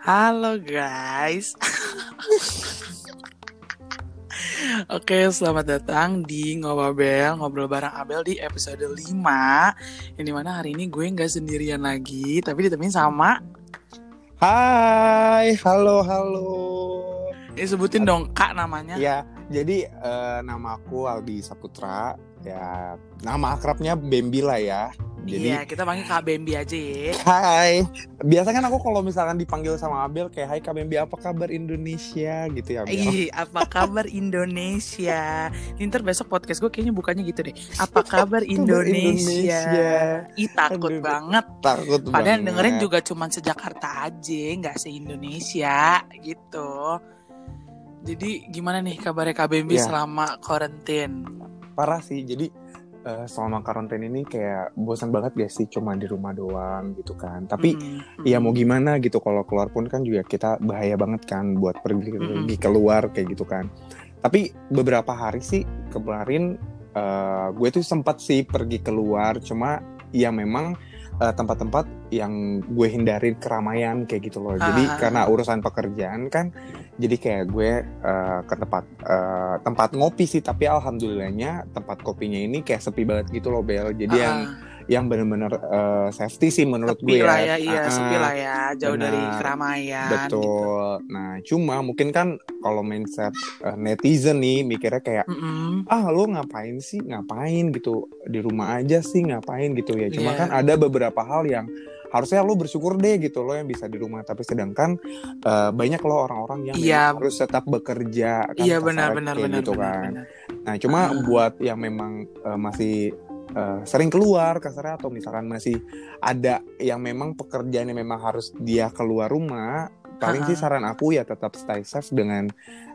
Halo guys. Oke, selamat datang di Ngobabel, ngobrol bareng Abel di episode 5 Yang di mana hari ini gue nggak sendirian lagi, tapi ditemenin sama Hai, halo, halo. Ya sebutin dong kak namanya Ya, jadi eh, nama aku Aldi Saputra. Ya, nama akrabnya Bembi lah ya. Jadi, Iya, kita panggil Kak Bambi aja ya hai. Biasa kan aku kalau misalkan dipanggil sama Abel kayak Hai Kak Bembi, apa kabar Indonesia gitu ya, Abel. Ih, apa kabar Indonesia? Ini ntar besok podcast gue kayaknya bukannya gitu deh. Apa kabar Indonesia? Ih, takut Aduh. banget. Takut Padahal banget. dengerin juga cuman sejakarta aja, nggak se-Indonesia gitu. Jadi gimana nih kabarnya Kak Bambi Ya. selama karantin? Parah sih. Jadi eh, selama karantina ini kayak bosan banget gak sih cuma di rumah doang gitu kan. Tapi Mm, ya mm. mau gimana gitu kalau keluar pun kan juga kita bahaya banget kan buat pergi Mm-mm. pergi keluar kayak gitu kan tapi beberapa hari sih kemarin eh, gue tuh sempat sih pergi keluar cuma ya memang eh, tempat-tempat yang gue hindarin keramaian kayak gitu loh jadi Ah. karena urusan pekerjaan kan jadi kayak gue eh, ke tempat eh, tempat ngopi sih tapi alhamdulillahnya tempat kopinya ini kayak sepi banget gitu loh Bel jadi yang Ah, yang bener-bener eh, safety sih menurut sepi gue lah ya. ya, iya Ah, sepi lah ya, jauh benar. dari keramaian. gitu. Betul. Nah, cuma mungkin kan kalau mindset eh, netizen nih mikirnya kayak Mm-mm. ah lo ngapain sih ngapain gitu di rumah aja sih ngapain gitu ya. Cuma Iya. kan ada beberapa hal yang harusnya lo bersyukur deh gitu lo yang bisa di rumah tapi sedangkan eh, banyak lo orang-orang yang memang harus tetap bekerja kan Iya benar-benar kayak benar gitu benar. kan. benar. Nah, cuma Ah. buat yang memang eh, masih eh, sering keluar kasarnya atau misalkan masih ada yang memang pekerjaan yang memang harus dia keluar rumah, paling sih saran aku ya tetap stay safe dengan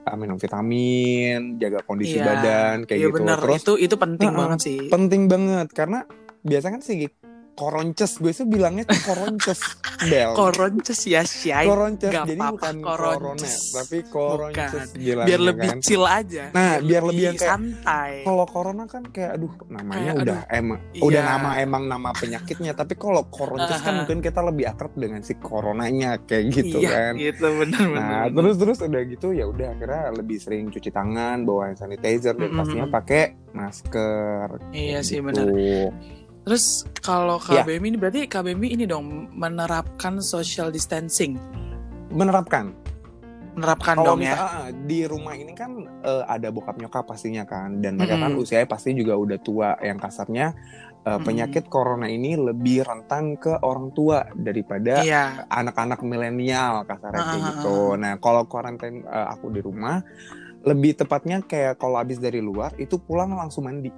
eh, minum vitamin, jaga kondisi Iya. badan kayak Iya gitu. benar, Terus itu itu penting Heeh. banget sih. penting banget karena biasanya kan sih koronces, gue sih bilangnya koronces, Bel. Koronces ya, Syai. koronces, Gak jadi apa-apa, bukan corona, koronces. tapi koronces Bukan. Biar lebih kan. chill aja. Nah, biar lebih yang kayak, santai. kalau corona kan kayak aduh namanya Kayak, udah emang iya. udah nama emang nama penyakitnya tapi kalau koronces kan mungkin kita lebih akrab dengan si coronanya kayak gitu iya, kan gitu benar benar. nah terus terus udah gitu ya udah akhirnya lebih sering cuci tangan bawa hand sanitizer dan Mm-mm. pastinya pakai masker Iya kayak sih gitu. benar. Terus kalau Ya. KBMI ini berarti KBMI ini dong menerapkan social distancing. menerapkan Menerapkan kalau dong ya. misal ah, di rumah ini kan eh, ada bokap nyokap pastinya kan dan mereka kan Mm-mm. usianya pasti juga udah tua yang kasarnya Mm-mm. penyakit corona ini lebih rentan ke orang tua daripada Iya. anak-anak milenial kasarnya ah, gitu. Nah, kalau karantin eh, aku di rumah lebih tepatnya kayak kalau habis dari luar itu pulang langsung mandi.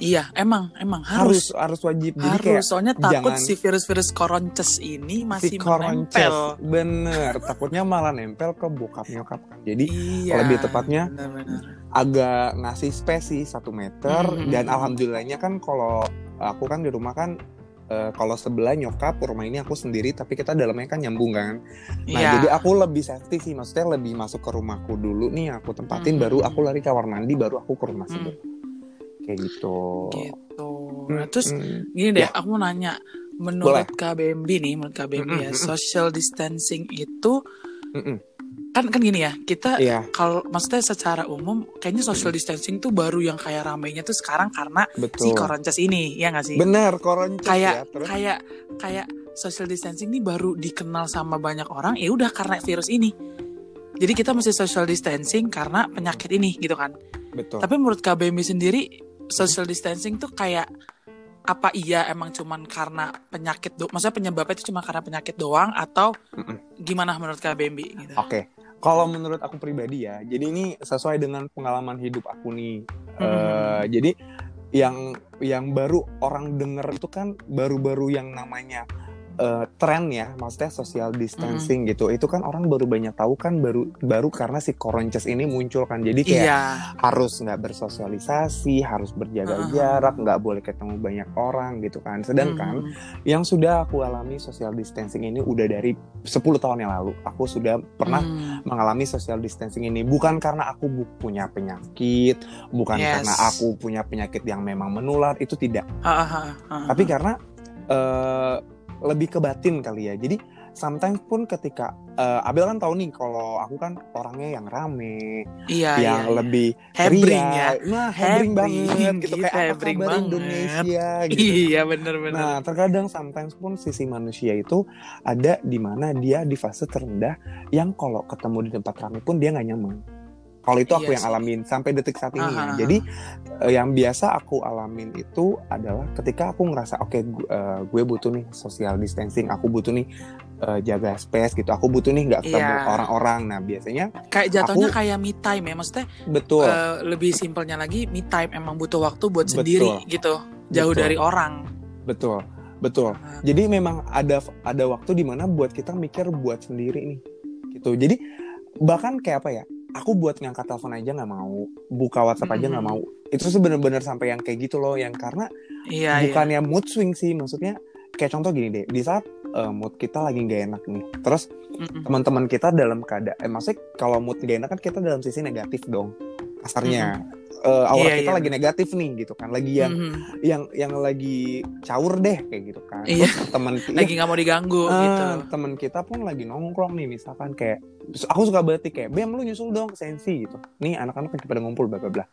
Iya, emang emang Harus harus harus wajib. Jadi harus kayak soalnya takut jangan- si virus-virus koronces ini masih si koronces menempel. bener takutnya malah nempel ke bokap nyokap kan. Jadi Iya. lebih tepatnya, benar-benar. agak ngasih space sih satu meter Hmm. dan alhamdulillahnya kan kalau aku kan di rumah kan eh, kalau sebelah nyokap rumah ini aku sendiri tapi kita dalamnya kan nyambung kan Nah, Iya. jadi aku lebih safety sih, maksudnya lebih masuk ke rumahku dulu nih, aku tempatin, Hmm. baru aku lari ke kamar mandi, baru aku ke rumah Hmm. sendiri. Kayak gitu. gitu. Nah, terus Mm, gini deh, Ya. aku mau nanya, menurut KBMB nih, menurut KBMB ya, Mm-mm, mm-mm. social distancing itu mm-mm. kan kan gini ya, kita Iya, kalau maksudnya secara umum kayaknya social distancing tuh baru yang kayak ramainya tuh sekarang karena si betul. koronces ini, ya nggak sih? Benar, koronces kayak ya. Terus, kayak kayak social distancing ini baru dikenal sama banyak orang ya udah karena virus ini jadi kita mesti social distancing karena penyakit ini gitu kan betul. tapi menurut KBMI sendiri social distancing tuh kayak apa iya emang cuman karena penyakit do maksudnya penyebabnya itu cuma karena penyakit doang atau gimana menurut KBMI gitu? Oke, kalau menurut aku pribadi ya, jadi ini sesuai dengan pengalaman hidup aku nih. Eh, jadi yang yang baru orang dengar itu kan baru-baru yang namanya eh, tren ya, maksudnya social distancing gitu. Itu kan orang baru banyak tahu kan baru baru karena si koronces ini muncul kan. Jadi kayak iya harus nggak bersosialisasi, harus berjaga Uh-huh. jarak, nggak boleh ketemu banyak orang gitu kan. Sedangkan Hmm. yang sudah aku alami social distancing ini udah dari 10 tahun yang lalu. Aku sudah pernah Hmm. mengalami social distancing ini bukan karena aku punya penyakit, bukan Yes. karena aku punya penyakit yang memang menular, itu tidak. Ah, ah. Tapi karena eh, lebih ke batin kali ya. Jadi sometimes pun ketika uh, Abel kan tahu nih kalau aku kan orangnya yang rame, iya, yang iya, lebih hebring ya. Nah, hebring banget gitu gitu, kayak apa kabar banget. Indonesia gitu. Iya bener-bener. Nah, terkadang sometimes pun sisi manusia itu ada di mana dia di fase terendah yang kalau ketemu di tempat ramai pun dia nggak nyaman. Kalau itu aku Iya yang sih. alamin sampai detik saat ini. Aha. Jadi eh, yang biasa aku alamin itu adalah ketika aku ngerasa oke gu- eh, gue butuh nih social distancing, aku butuh nih eh, jaga space gitu, aku butuh nih nggak ketemu Iya. orang-orang. Nah biasanya kayak jatuhnya aku- kayak me time ya maksudnya betul, eh, lebih simpelnya lagi me time emang butuh waktu buat Betul. sendiri gitu jauh Betul. dari orang betul, betul. Jadi memang ada ada waktu di mana buat kita mikir buat sendiri nih, gitu. Jadi bahkan kayak apa ya? Aku buat ngangkat telepon aja nggak mau, buka WhatsApp aja nggak Mhm. mau. Itu tuh bener-bener sampai yang kayak gitu loh, yang karena iya iya bukannya mood swing sih, maksudnya kayak contoh gini deh, di saat eh, mood kita lagi nggak enak nih, terus Mm-mm. teman-teman kita dalam keadaan, eh, maksudnya kalau mood gak enak kan kita dalam sisi negatif dong, kasarnya. Eh, aura Iya, kita iya, lagi negatif nih gitu kan, lagi yang Mhm. yang yang lagi caur deh kayak gitu kan. Iya. Terus teman lagi nggak mau diganggu Ah, gitu temen kita pun lagi nongkrong nih misalkan kayak aku suka batik kayak bem lu nyusul dong sensi gitu nih anak-anak lagi pada ngumpul bla bla bla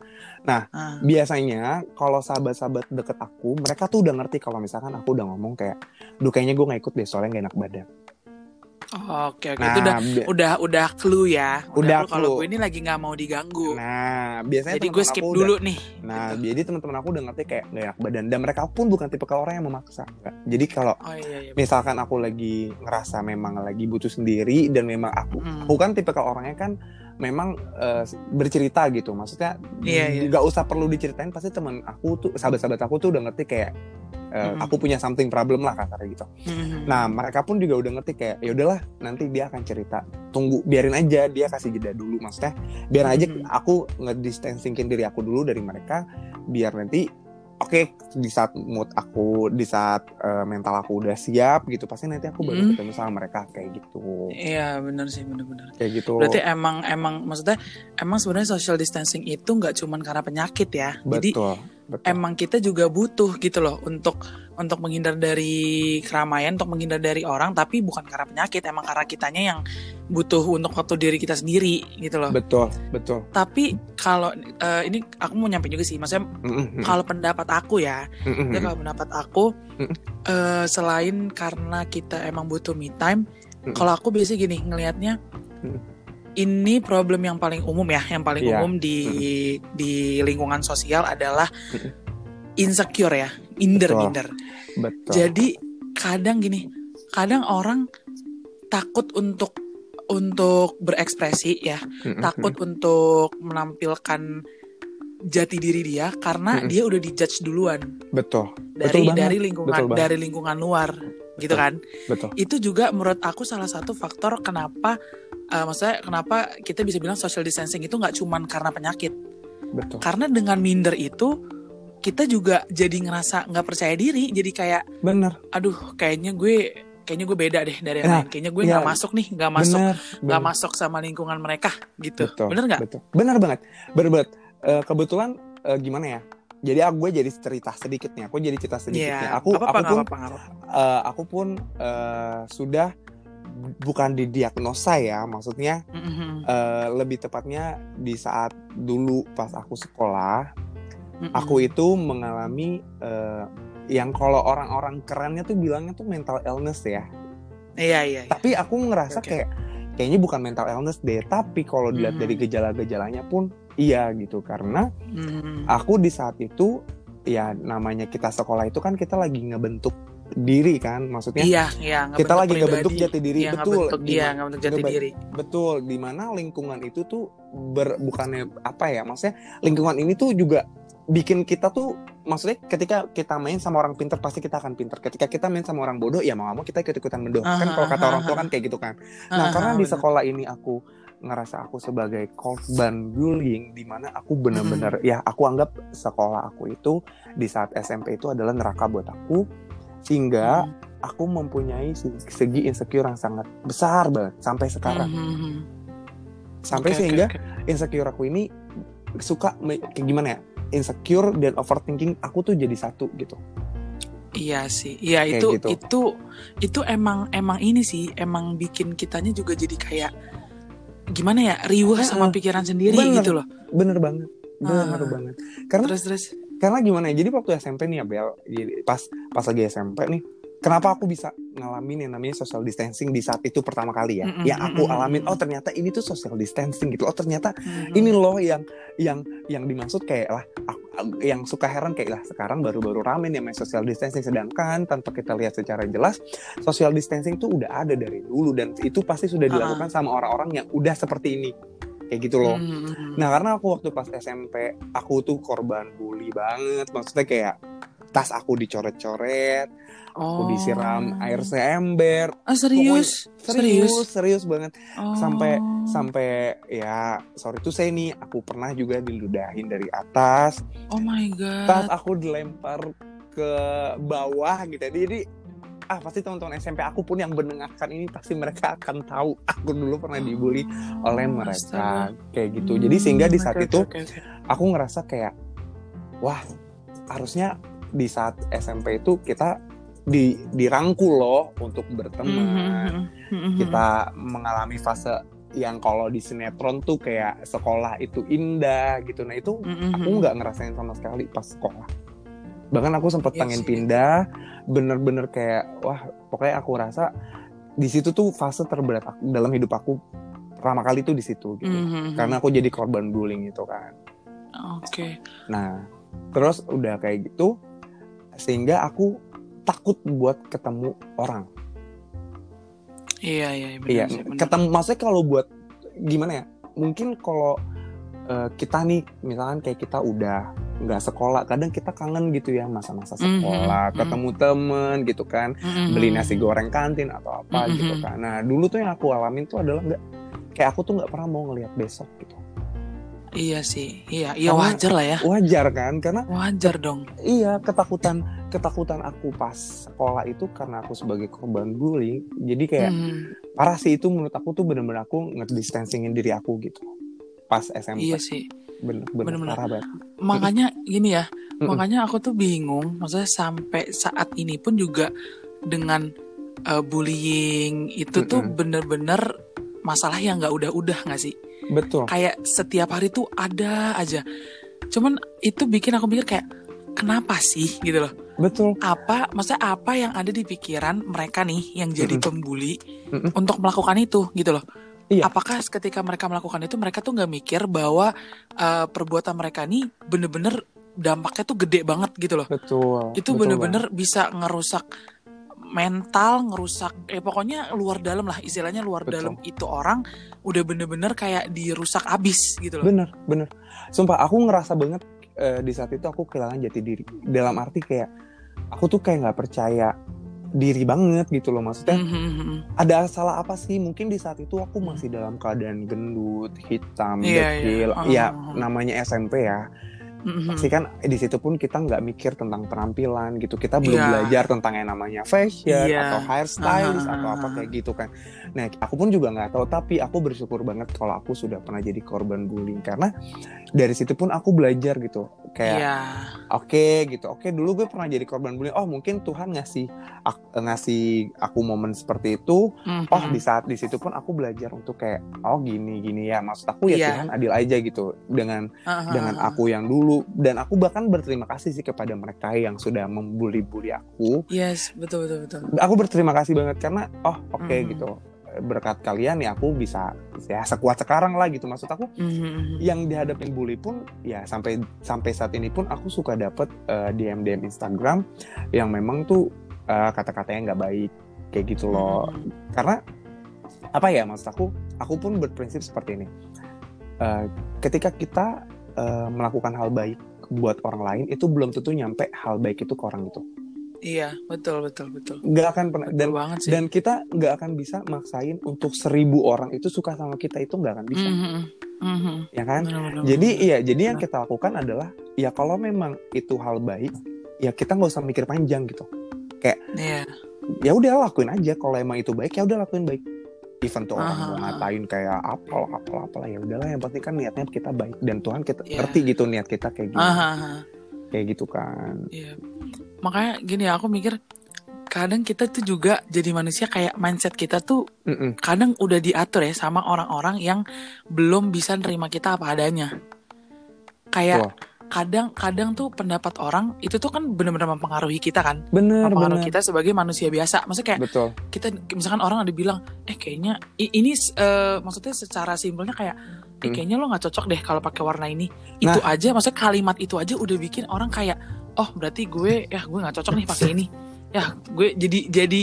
Ah, biasanya kalau sahabat-sahabat deket aku mereka tuh udah ngerti kalau misalkan aku udah ngomong kayak duh kayaknya gue nggak ikut deh soalnya gak enak badan oke oke nah itu udah bi- udah udah clue ya Udah clue kalau gue ini lagi nggak mau diganggu nah biasanya jadi gue skip dulu udah, nih nah gitu. jadi teman-teman aku udah ngerti kayak gak enak badan dan mereka pun bukan tipe orang yang memaksa Nggak. jadi kalau oh iya iya misalkan aku lagi ngerasa memang lagi butuh sendiri dan memang aku Mm. aku kan tipe orangnya kan memang eh, bercerita gitu maksudnya Iya, iya. nggak usah perlu diceritain pasti teman aku tuh sahabat-sahabat aku tuh udah ngerti kayak eh, Mm-mm. aku punya something problem lah kasarnya gitu Mhm. nah mereka pun juga udah ngerti kayak ya udahlah nanti dia akan cerita tunggu biarin aja dia kasih jeda dulu maksudnya biar aja Mhm. aku ngedistancingin diri aku dulu dari mereka biar nanti Oke, di saat mood aku, di saat eh, mental aku udah siap gitu, pasti nanti aku baru Mm. ketemu sama mereka kayak gitu, iya benar sih benar-benar kayak gitu. berarti emang emang maksudnya emang sebenarnya social distancing itu nggak cuman karena penyakit ya jadi betul, emang kita juga butuh gitu loh untuk untuk menghindar dari keramaian, untuk menghindar dari orang, tapi bukan karena penyakit, emang karena kitanya yang butuh untuk waktu diri kita sendiri gitu loh. Betul, betul. Tapi kalau eh, ini aku mau nyampe juga sih, maksudnya Mm-mm, kalau pendapat aku ya, mm-mm, ya kalau pendapat aku Mm-mm. eh, selain karena kita emang butuh me time, Mm-mm. kalau aku biasa gini ngelihatnya Mm. Ini problem yang paling umum ya, yang paling Iya. umum di di lingkungan sosial adalah insecure ya, minder Betul. minder. betul. Jadi kadang gini, kadang orang takut untuk untuk berekspresi ya, Mm-mm, takut untuk menampilkan jati diri dia karena Mm-mm. dia udah dijudge duluan betul, dari banget. dari lingkungan Betul banget. dari lingkungan luar gitu Betul. kan. betul. Itu juga menurut aku salah satu faktor kenapa eh, maksudnya kenapa kita bisa bilang social distancing itu nggak cuman karena penyakit. betul. Karena dengan minder itu kita juga jadi ngerasa nggak percaya diri, jadi kayak Bener, aduh kayaknya gue kayaknya gue beda deh dari yang Nah, lain kayaknya gue iya. nggak masuk nih nggak masuk nggak masuk sama lingkungan mereka gitu Betul, bener nggak Betul. Bener banget, bener banget. Eh, kebetulan eh, gimana ya? Jadi aku gue jadi cerita sedikit nih. Aku jadi cerita sedikit nih. Iya Aku apa apa aku pun apa nggak apa eh, aku pun eh, sudah bukan didiagnosa ya, maksudnya Mhm, eh, lebih tepatnya di saat dulu pas aku sekolah, mhm. aku itu mengalami eh, yang kalau orang-orang kerennya tuh bilangnya tuh mental illness ya. iya iya iya. Tapi aku ngerasa Oke. kayak kayaknya bukan mental illness deh, tapi kalau dilihat Mhm. dari gejala-gejalanya pun iya gitu karena Mhm. aku di saat itu ya namanya kita sekolah itu kan kita lagi ngebentuk diri kan, maksudnya? Iya iya kita lagi pribadi. ngebentuk jati diri Iya, betul. ngebentuk, Di iya jati diri. Betul di mana lingkungan itu tuh ber, bukannya apa ya maksudnya lingkungan ini tuh juga bikin kita tuh maksudnya ketika kita main sama orang pinter pasti kita akan pinter. Ketika kita main sama orang bodoh ya mau nggak mau kita ikut ikutan bodoh. Kan Aha, kalau kata aha, orang tua aha. kan kayak gitu kan. Nah Ah, karena ah, di sekolah ini aku ngerasa aku sebagai korban bullying di mana aku bener-bener ya aku anggap sekolah aku itu di saat SMP itu adalah neraka buat aku sehingga Mhm. aku mempunyai se- segi insecure yang sangat besar banget sampai sekarang Mhm, mhm. sampai oke, sehingga oke. insecure aku ini suka kayak gimana ya insecure dan overthinking aku tuh jadi satu gitu Iya sih, iya itu gitu. itu itu emang emang ini sih, emang bikin kitanya juga jadi kayak gimana ya riuh sama pikiran sendiri Bener. gitu loh. bener banget bener Ah. banget karena Terus terus, karena gimana ya jadi waktu SMP nih ya Bel jadi pas pas lagi SMP nih kenapa aku bisa ngalamin yang namanya social distancing di saat itu pertama kali ya? Mm-mm, yang aku alamin oh ternyata ini tuh social distancing gitu. Oh ternyata Mhm. ini loh yang yang yang dimaksud kayak lah aku- yang suka heran kayak lah sekarang baru-baru rame nih main social distancing. Sedangkan tanpa kita lihat secara jelas social distancing tuh udah ada dari dulu dan itu pasti sudah Ah. dilakukan sama orang-orang yang udah seperti ini kayak gitu loh Mhm. Nah karena aku waktu pas SMP aku tuh korban bully banget maksudnya kayak tas aku dicoret-coret, aku Oh. disiram air seember, Ah serius? serius serius banget Oh. sampai sampai ya sorry tuh saya nih aku pernah juga diludahin dari atas, Oh my tas god. aku dilempar ke bawah gitu jadi ah pasti teman-teman SMP aku pun yang mendengarkan ini pasti mereka akan tahu. Aku dulu pernah dibully oleh Oh, mereka astaga. kayak gitu. Jadi sehingga di saat itu aku ngerasa kayak wah harusnya di saat SMP itu kita di dirangkul loh untuk berteman. Mhm, mhm, kita mengalami fase yang kalau di sinetron tuh kayak sekolah itu indah gitu. Nah itu aku nggak ngerasain sama sekali pas sekolah bahkan aku sempat Iya pengen pindah bener-bener kayak wah pokoknya aku rasa di situ tuh fase terberat aku, dalam hidup aku pertama kali tuh di situ gitu Mhm, karena aku jadi korban bullying itu kan Oke. Nah, terus udah kayak gitu, sehingga aku takut buat ketemu orang. Iya iya benar Iya, sih, benar. ketemu. Maksudnya kalau buat gimana ya? Mungkin kalau eh, kita nih, misalkan kayak kita udah nggak sekolah, kadang kita kangen gitu ya masa-masa Mhm, sekolah, mhm. ketemu temen gitu kan, Mhm. beli nasi goreng kantin atau apa Mhm. gitu kan. Nah, dulu tuh yang aku alamin tuh adalah nggak kayak aku tuh nggak pernah mau ngelihat besok gitu. Iya sih, iya iya Karena- wajar lah ya, Wajar kan? Karena wajar dong. Iya, ketakutan ketakutan aku pas sekolah itu karena aku sebagai korban bullying. Jadi kayak Mhm. parah sih itu menurut aku tuh bener-bener aku ngedistancingin diri aku gitu. Pas SMP. Iya sih, Parah banget. makanya gini ya, Mm-mm. makanya aku tuh bingung, maksudnya sampai saat ini pun juga dengan eh, bullying itu tuh Mm-mm. bener-bener masalah yang nggak udah-udah nggak sih? Betul. Kayak setiap hari tuh ada aja. Cuman itu bikin aku mikir kayak kenapa sih gitu loh? Betul. Apa, maksudnya apa yang ada di pikiran mereka nih yang jadi Mm-mm. pembuli Mm-mm. untuk melakukan itu gitu loh? Iya. Apakah ketika mereka melakukan itu mereka tuh nggak mikir bahwa eh, perbuatan mereka nih bener-bener dampaknya tuh gede banget gitu loh? Betul. Itu bener-bener bisa ngerusak mental, ngerusak, eh pokoknya luar dalam lah istilahnya luar Betul. dalam itu orang udah bener-bener kayak dirusak abis gitu loh. Bener, bener. Sumpah aku ngerasa banget eh, di saat itu aku kehilangan jati diri. Dalam arti kayak aku tuh kayak nggak percaya diri banget gitu loh maksudnya. Mhm, mhm. ada salah apa sih mungkin di saat itu aku masih dalam keadaan gendut hitam Iya, dekil iya. ya Oh. namanya SMP ya Mhm. pasti kan di situ pun kita nggak mikir tentang penampilan gitu kita belum Iya. belajar tentang yang namanya fashion Iya. atau hairstylist Ah. atau apa kayak gitu kan nah aku pun juga nggak tahu tapi aku bersyukur banget kalau aku sudah pernah jadi korban bullying karena dari situ pun aku belajar gitu kayak Iya. oke gitu oke dulu gue pernah jadi korban bullying oh mungkin Tuhan ngasih ak- ngasih aku momen seperti itu Mhm. oh di saat di situ pun aku belajar untuk kayak oh gini gini ya maksud aku ya Iya. Tuhan adil aja gitu dengan Ah, ah, dengan ah. aku yang dulu dan aku bahkan berterima kasih sih kepada mereka yang sudah membuli-bully aku Yes, betul betul betul. aku berterima kasih banget karena oh oke Mhm. gitu berkat kalian ya aku bisa ya sekuat sekarang lah gitu maksud aku Mhm. yang dihadapin bully pun ya sampai sampai saat ini pun aku suka dapet eh, DM DM Instagram yang memang tuh eh, kata-katanya nggak baik kayak gitu loh Mhm. karena apa ya maksud aku aku pun berprinsip seperti ini Eh, ketika kita eh, melakukan hal baik buat orang lain itu belum tentu nyampe hal baik itu ke orang itu Iya, betul betul betul. nggak akan pernah Betul dan banget sih. dan kita nggak akan bisa maksain untuk seribu orang itu suka sama kita itu nggak akan bisa Mhm. Mhm. ya kan Benar-benar. jadi iya jadi yang Benar. kita lakukan adalah ya kalau memang itu hal baik ya kita nggak usah mikir panjang gitu Iya. ya udah lakuin aja kalau emang itu baik ya udah lakuin baik even tuh orang mau ngatain kayak apalah apalah apalah ya udahlah yang penting kan niatnya kita baik dan Tuhan kita Iya. ngerti gitu niat kita kayak aha. kayak gitu kan Iya. Makanya gini ya, aku mikir kadang kita tuh juga jadi manusia kayak mindset kita tuh Mm-mm. kadang udah diatur ya sama orang-orang yang belum bisa nerima kita apa adanya. Kayak Wah. Kadang-kadang tuh pendapat orang itu tuh kan benar-benar mempengaruhi kita kan. bener Mempengaruhi bener kita sebagai manusia biasa. Maksudnya kayak betul kita misalkan orang ada bilang, "Eh kayaknya ini eh, maksudnya secara simpelnya kayak eh Hmm. kayaknya lo nggak cocok deh kalau pakai warna ini." Itu aja maksudnya kalimat itu aja udah bikin orang kayak, "Oh, berarti gue ya gue nggak cocok nih pakai ini." Ya, gue jadi jadi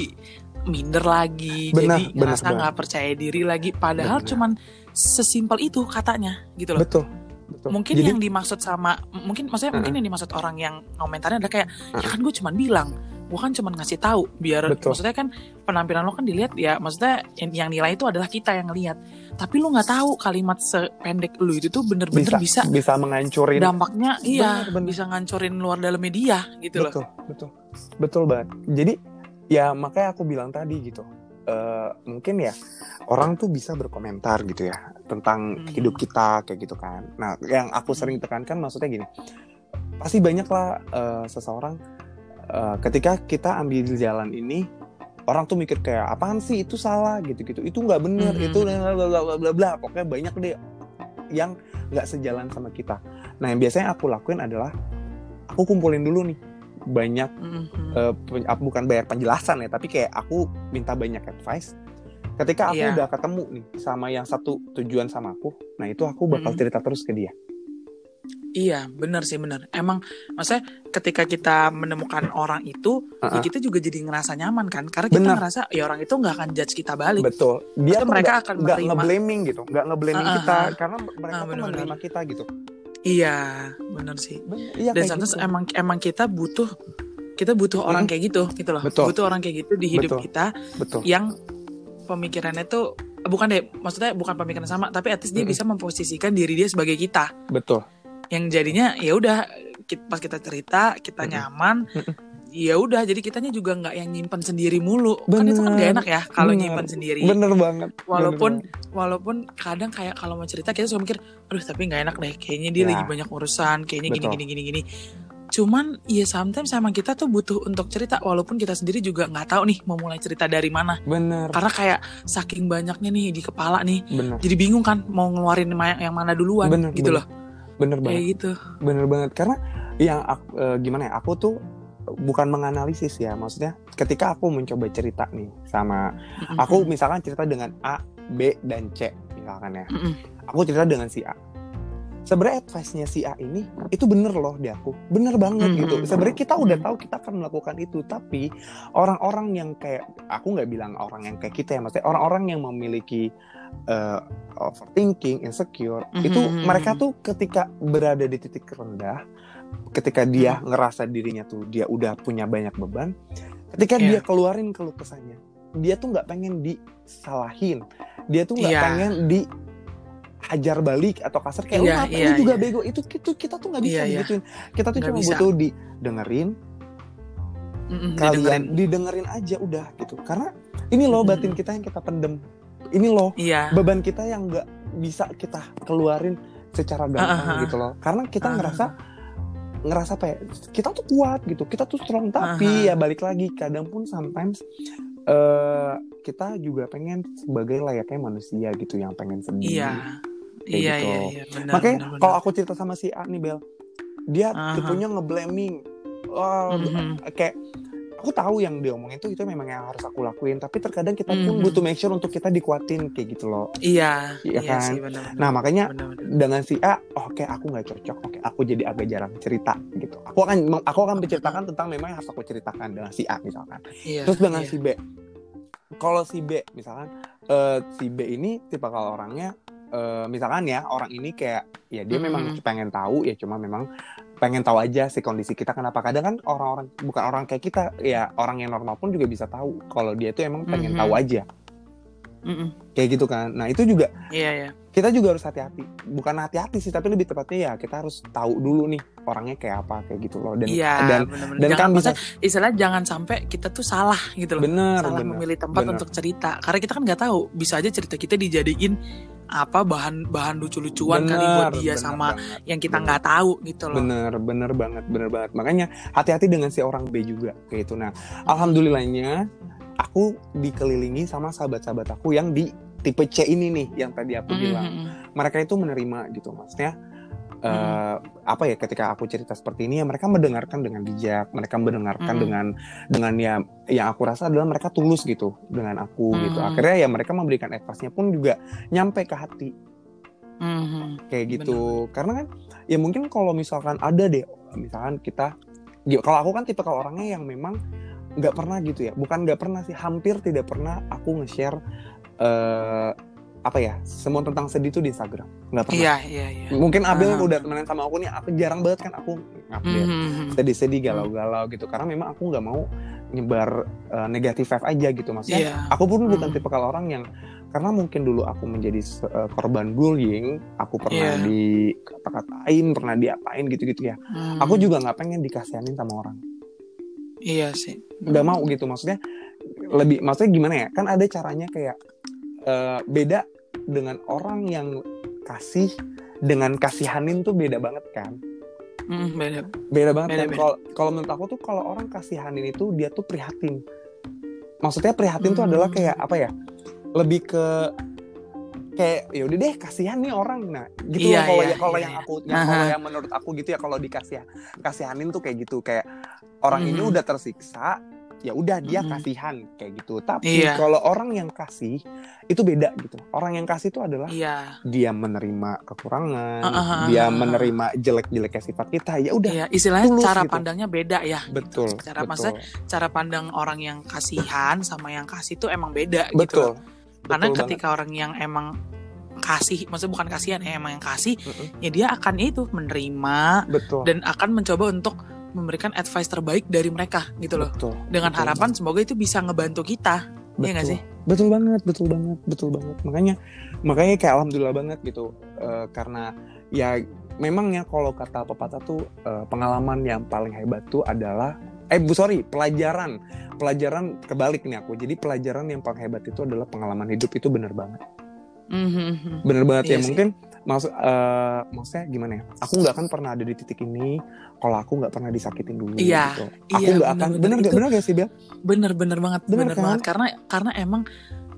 minder lagi, Benar, jadi benar ngerasa nggak percaya diri lagi padahal Benar. cuman sesimpel itu katanya gitu loh. betul betul Mungkin jadi yang dimaksud sama mungkin maksudnya mungkin yang dimaksud orang yang komentarnya adalah kayak ya Uh-uh. kan gue cuman bilang gue kan cuman ngasih tahu biar Betul. maksudnya kan penampilan lo kan dilihat ya maksudnya yang, yang nilai itu adalah kita yang lihat tapi lu nggak tahu kalimat sependek lu itu tuh bener-bener bisa bisa, bisa mengancurin dampaknya iya bener. bisa ngancurin luar dalam media gitu loh betul betul betul banget jadi ya makanya aku bilang tadi gitu Eh, mungkin ya orang tuh bisa berkomentar gitu ya tentang Hmm. hidup kita kayak gitu kan. Nah yang aku sering tekankan maksudnya gini pasti banyak lah eh, seseorang eh, ketika kita ambil jalan ini orang tuh mikir kayak apaan sih itu salah? gitu-gitu. Itu nggak bener Mhm. itu bla bla bla bla bla. Pokoknya banyak deh yang nggak sejalan sama kita. Nah yang biasanya aku lakuin adalah aku kumpulin dulu nih banyak pen- ah, bukan banyak penjelasan ya tapi kayak aku minta banyak advice. Ketika aku Iya. udah ketemu nih sama yang satu tujuan sama aku nah itu aku bakal Mhm. cerita terus ke dia. Iya bener sih bener emang maksudnya ketika kita menemukan orang itu ya Uh-uh. kita juga jadi ngerasa nyaman kan? Karena kita Bener. ngerasa ya orang itu nggak akan judge kita balik. Betul. Dia mereka nggak- akan nggak ngeblaming gitu nggak ngeblaming ah, kita karena mereka Ah, tuh menerima kita gitu iya bener sih iya dan sometimes gitu. emang emang kita butuh kita butuh orang Hmm. kayak gitu gitu loh Betul. butuh orang kayak gitu di hidup Betul. kita betul yang pemikirannya tuh bukan deh maksudnya bukan pemikiran sama tapi at least dia bisa memposisikan diri dia sebagai kita betul yang jadinya ya udah pas kita cerita kita Mm-mm. nyaman Mm-mm. Ya udah jadi kitanya juga nggak yang nyimpen sendiri mulu kan itu kan Bener. gak enak ya kalau Bener. nyimpen sendiri bener banget bener walaupun banget. walaupun kadang kayak kalau mau cerita kita suka mikir aduh tapi nggak enak deh kayaknya dia Ya. lagi banyak urusan kayaknya gini Betul. gini gini gini cuman ya sometimes sama kita tuh butuh untuk cerita walaupun kita sendiri juga nggak tahu nih mau mulai cerita dari mana bener karena kayak saking banyaknya nih di kepala nih bener jadi bingung kan mau ngeluarin yang mana duluan Bener, gitu bener. loh bener banget kayak gitu bener banget karena yang aku, eh, gimana ya aku tuh bukan menganalisis ya maksudnya ketika aku mencoba cerita nih sama aku misalkan cerita dengan A B dan C misalkan ya. Aku cerita dengan si A. Sebenarnya advice-nya si A ini itu bener loh di aku. Bener banget gitu. Sebenarnya kita udah tahu kita akan melakukan itu tapi orang-orang yang kayak aku nggak bilang orang yang kayak kita ya maksudnya orang-orang yang memiliki eh, overthinking insecure itu mereka tuh ketika berada di titik rendah ketika dia Mhm. ngerasa dirinya tuh dia udah punya banyak beban ketika Iya. dia keluarin keluh kesahnya dia tuh nggak pengen disalahin dia tuh nggak Iya. pengen di hajar balik atau kasar kayak lu Iya, ngapain iya, lu juga iya. bego itu itu kita tuh nggak bisa Iya, iya. digituin kita tuh Nggak cuma bisa. butuh didengerin Mm-mm, kalian didengerin. didengerin aja udah gitu karena ini loh batin kita yang kita pendem ini loh iya beban kita yang nggak bisa kita keluarin secara gampang ah, ah. gitu loh karena kita Ah, ah, ngerasa ngerasa apa ya kita tuh kuat gitu kita tuh strong tapi Ah, ah. ya balik lagi kadang pun sometimes eh kita juga pengen sebagai layaknya manusia gitu yang pengen sedih iya Kayak iya gitu. iya iya benar makanya benar, benar. kalau aku cerita sama si A nih Bel dia Aha. tipenya ngeblaming Wah, Mhm. kayak aku tahu yang dia omongin itu itu memang yang harus aku lakuin tapi terkadang kita pun Mhm. butuh make sure untuk kita dikuatin kayak gitu loh iya Iya iya kan? sih benar nah makanya benar, benar. dengan si A oh, oke aku nggak cocok oke aku jadi agak jarang cerita gitu aku akan aku akan menceritakan tentang memang yang harus aku ceritakan dengan si A misalkan iya terus dengan iya. si B kalau si B misalkan eh, si B ini tipe kalau orangnya eh, misalkan ya orang ini kayak ya dia memang Mhm. pengen tahu ya cuma memang pengen tahu aja sih kondisi kita kenapa. Kadang kan orang-orang bukan orang kayak kita ya orang yang normal pun juga bisa tahu kalau dia itu emang pengen Mhm. tahu aja. Mm-mm. kayak gitu kan. Nah itu juga iya iya. kita juga harus hati-hati. Bukan hati-hati sih tapi lebih tepatnya ya kita harus tahu dulu nih orangnya kayak apa kayak gitu loh. Dan iya dan benar-benar dan jangan kan bisa istilah jangan sampai kita tuh salah gitu loh. Bener salah bener. memilih tempat bener. untuk cerita. Karena kita kan nggak tahu bisa aja cerita kita dijadiin apa bahan bahan lucu-lucuan kali buat dia bener sama banget. yang kita nggak tahu gitu loh. Bener, bener banget, bener banget. Makanya hati-hati dengan si orang B juga kayak itu. Nah, alhamdulillahnya aku dikelilingi sama sahabat-sahabat aku yang di tipe C ini nih yang tadi aku Mm, bilang. mm, mm. Mereka itu menerima gitu, maksudnya. Hmm. apa ya ketika aku cerita seperti ini ya mereka mendengarkan dengan bijak mereka mendengarkan Mm. dengan dengan ya yang aku rasa adalah mereka tulus gitu dengan aku gitu Mm. akhirnya ya mereka memberikan advice-nya pun juga nyampe ke hati Mhm. kayak gitu karena kan ya mungkin kalau misalkan ada deh misalkan kita ya, kalau aku kan tipe kalau orangnya yang memang nggak pernah gitu ya bukan nggak pernah sih hampir tidak pernah aku nge-share eh, apa ya semua tentang sedih itu di Instagram nggak pernah Iya iya iya. mungkin Abel Ah. udah temenan sama aku nih aku jarang banget kan aku ngupdate Mhm. sedih-sedih galau-galau gitu karena memang aku nggak mau nyebar eh, negatif vibe aja gitu maksudnya Iya. aku pun bukan Hmm. tipe kalau orang yang karena mungkin dulu aku menjadi eh, korban bullying aku pernah Iya. dikata-katain pernah diapain gitu-gitu ya Hmm. aku juga nggak pengen dikasihanin sama orang Iya sih. nggak mau gitu maksudnya lebih maksudnya gimana ya kan ada caranya kayak eh, beda dengan orang yang kasih dengan kasihanin tuh beda banget kan Mhm, beda. beda banget Beda, kan kalau kalau menurut aku tuh kalau orang kasihanin itu dia tuh prihatin maksudnya prihatin tuh Hmm. adalah kayak apa ya lebih ke kayak ya udah deh kasihan nih orang nah gitu Iya, loh kalau iya, ya kalau iya, yang iya. aku yang kalau yang menurut aku gitu ya kalau dikasih kasihanin tuh kayak gitu kayak orang ini Mhm. udah tersiksa ya udah dia Mhm. kasihan kayak gitu tapi Iya. kalau orang yang kasih itu beda gitu orang yang kasih itu adalah Iya. dia menerima kekurangan ah, dia menerima jelek-jeleknya sifat kita ya udah Iya, istilahnya tulus cara gitu. pandangnya beda ya. betul Cara betul maksudnya cara pandang orang yang kasihan sama yang kasih tuh emang beda gitu. betul loh. Karena Betul ketika orang yang emang kasih, maksudnya bukan kasihan ya, emang yang kasih, Mm-mm. ya dia akan itu menerima betul dan akan mencoba untuk memberikan advice terbaik dari mereka gitu loh. betul Dengan betul harapan semoga itu bisa ngebantu kita. Iya Betul. sih? betul banget betul banget betul banget makanya makanya kayak alhamdulillah banget gitu Eh, karena ya memang ya kalau kata pepatah tuh eh, pengalaman yang paling hebat tuh adalah eh bu sorry pelajaran pelajaran kebalik nih aku jadi pelajaran yang paling hebat itu adalah pengalaman hidup itu bener banget Mhm. bener banget Iya ya sih. mungkin maksud eh, maksudnya gimana ya aku nggak akan pernah ada di titik ini kalau aku nggak pernah disakitin dulu Iya, gitu. aku iya, nggak akan bener Itu- bener gak sih Bel Bener bener banget, Bener bener, kan? banget karena karena emang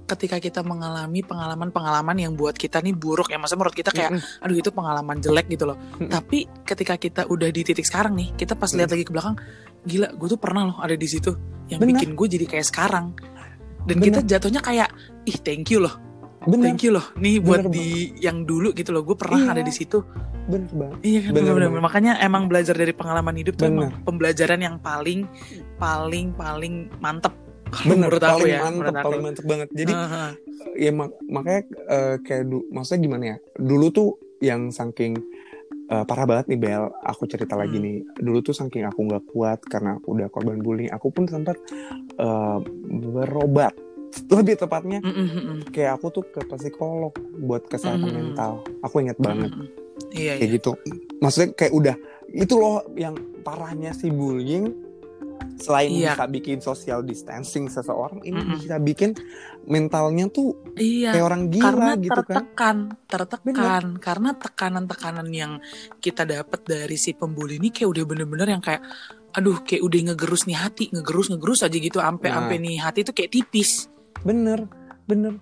ketika kita mengalami pengalaman-pengalaman yang buat kita nih buruk ya, maksudnya menurut kita kayak aduh itu pengalaman jelek gitu loh. Tapi ketika kita udah di titik sekarang nih, kita pas lihat lagi ke belakang, gila, gue tuh pernah loh ada di situ yang Bener. bikin gue jadi kayak sekarang. Dan Bener. kita jatuhnya kayak ih thank you loh, bener thank you loh. Nih buat Bener di yang dulu gitu loh, gue pernah Iya. ada di situ. bener banget Iya kan Bener bener, banget. Makanya emang belajar dari pengalaman hidup tuh Bener. emang pembelajaran yang paling paling paling mantep. Bener menurut aku paling ya, mantep menurut aku. paling mantep banget jadi Heeh. ya mak- makanya eh, kayak du- maksudnya gimana ya dulu tuh yang saking eh, parah banget nih Bel aku cerita lagi Hmm. nih dulu tuh saking aku nggak kuat karena aku udah korban bullying aku pun sempat eh, berobat lebih tepatnya Mm, mm, mm, mm. kayak aku tuh ke psikolog buat kesehatan Hmm. mental aku inget banget Mm, mm, mm. Iya, kayak iya. gitu maksudnya kayak udah itu loh yang parahnya si bullying selain Iya. bisa bikin social distancing seseorang ini Mm-mm. bisa bikin mentalnya tuh Iya. kayak orang gila Karena gitu kan tertekan, tertekan. Karena tekanan-tekanan yang kita dapat dari si pembuli ini kayak udah bener-bener yang kayak, aduh kayak udah ngegerus nih hati, ngegerus ngegerus aja gitu, ampe Nah. ampe nih hati tuh kayak tipis. Bener bener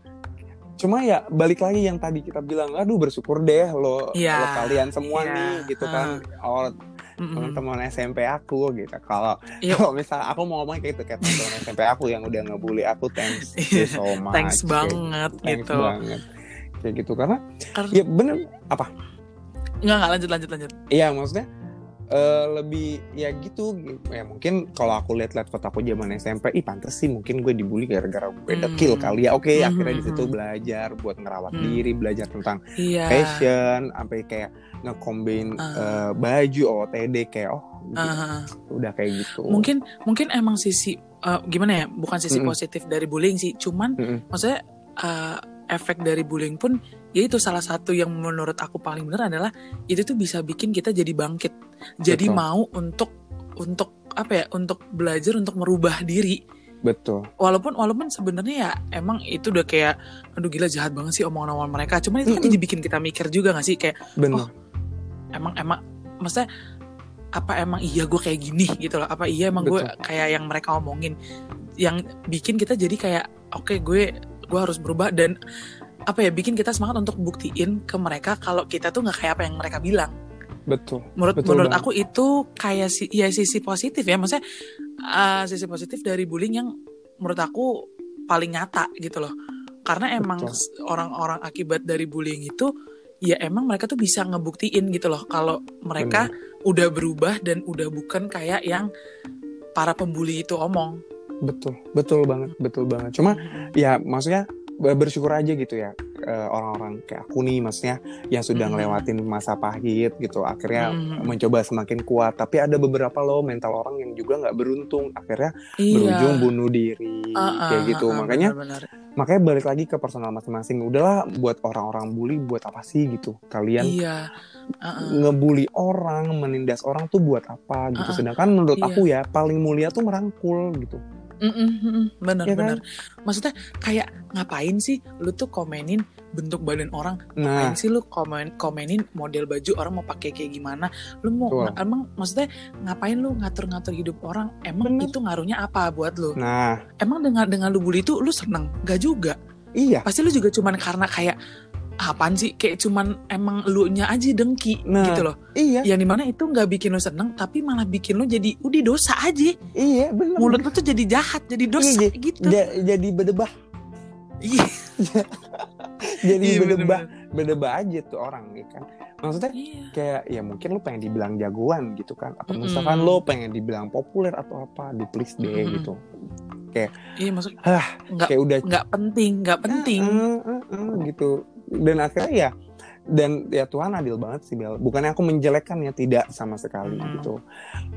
cuma ya balik lagi yang tadi kita bilang aduh bersyukur deh lo, Iya. lo kalian semua Iya. nih gitu kan Mm-mm. teman-teman SMP aku gitu kalau Iya. kalau misal aku mau ngomong kayak gitu kayak teman-teman SMP aku yang udah ngebully aku thanks you so much Thanks banget thanks gitu. banget kayak gitu karena Karena ya bener apa nggak nggak lanjut lanjut lanjut. Iya maksudnya eh, lebih ya gitu ya mungkin kalau aku lihat-lihat foto aku zaman SMP ih pantes sih mungkin gue dibully gara-gara gue Hmm. dekil kali ya oke Hmm, akhirnya di hmm, situ hmm. belajar buat ngerawat Hmm. diri belajar tentang Iya. fashion sampai kayak ngekombin Ah. eh, baju OTD kayak oh gitu. Ah, udah kayak gitu mungkin mungkin emang sisi eh, gimana ya bukan sisi Mm-mm. positif dari bullying sih cuman Mm-mm. maksudnya eh, efek dari bullying pun ya itu salah satu yang menurut aku paling benar adalah itu tuh bisa bikin kita jadi bangkit. Jadi Betul. mau untuk untuk apa ya untuk belajar untuk merubah diri. Betul. Walaupun walaupun sebenarnya ya emang itu udah kayak aduh gila jahat banget sih omongan-omongan mereka. Cuman itu kan jadi bikin kita mikir juga gak sih? Kayak benar Oh, emang emang maksudnya apa emang iya gue kayak gini? Gitu loh. Apa iya emang gue kayak yang mereka omongin. Yang bikin kita jadi kayak oke gue gue harus berubah dan apa ya bikin kita semangat untuk buktiin ke mereka kalau kita tuh nggak kayak apa yang mereka bilang. Betul. Menurut Betul menurut banget. aku itu kayak si ya sisi positif ya. Maksudnya uh, sisi positif dari bullying yang menurut aku paling nyata gitu loh. Karena emang orang-orang akibat dari bullying itu ya emang mereka tuh bisa ngebuktiin gitu loh kalau mereka udah berubah dan udah bukan kayak yang para pembuli itu omong. Betul. Betul banget. Betul banget. Cuma ya maksudnya bersyukur aja gitu ya eh, orang-orang kayak aku nih maksudnya yang sudah Mhm. ngelewatin masa pahit gitu akhirnya Mhm. mencoba semakin kuat tapi ada beberapa loh mental orang yang juga nggak beruntung akhirnya iya berujung bunuh diri Ah, kayak ah, gitu ah, makanya benar-benar. makanya balik lagi ke personal masing-masing udahlah buat orang-orang bully buat apa sih gitu kalian iya Ah, ah. ngebully orang menindas orang tuh buat apa gitu Ah, ah. sedangkan menurut Iya. aku ya paling mulia tuh merangkul gitu Mm-mm, bener Iya kan? bener. Maksudnya kayak ngapain sih lu tuh komenin bentuk badan orang? nah Ngapain sih lu komen komenin model baju orang mau pakai kayak gimana? Lu mau Betul. emang maksudnya ngapain lu ngatur-ngatur hidup orang? Emang Bener. itu ngaruhnya apa buat lu? nah Emang dengan dengan lu bully itu lu seneng? Gak juga. iya Pasti lu juga cuman karena kayak apaan sih? Kayak cuman emang lu nya aja dengki Nah. gitu loh. iya Yang di mana itu nggak bikin lu seneng, tapi malah bikin lu jadi udah dosa aja. iya bener Mulut lu tuh jadi jahat, jadi dosa Iya, gitu. Ja- jadi bedebah Iya. jadi Iya, bedebah bener-bener. bedebah aja tuh orang ya kan maksudnya Iya. kayak ya mungkin lo pengen dibilang jagoan gitu kan atau Mm-mm. misalkan lo pengen dibilang populer atau apa di please deh Mm-mm. gitu Iya maksud Hah, nggak kayak udah nggak penting nggak penting. Eh, eh, eh, gitu dan akhirnya ya dan ya Tuhan adil banget sih Bel bukannya aku menjelekkan ya tidak sama sekali Mm. gitu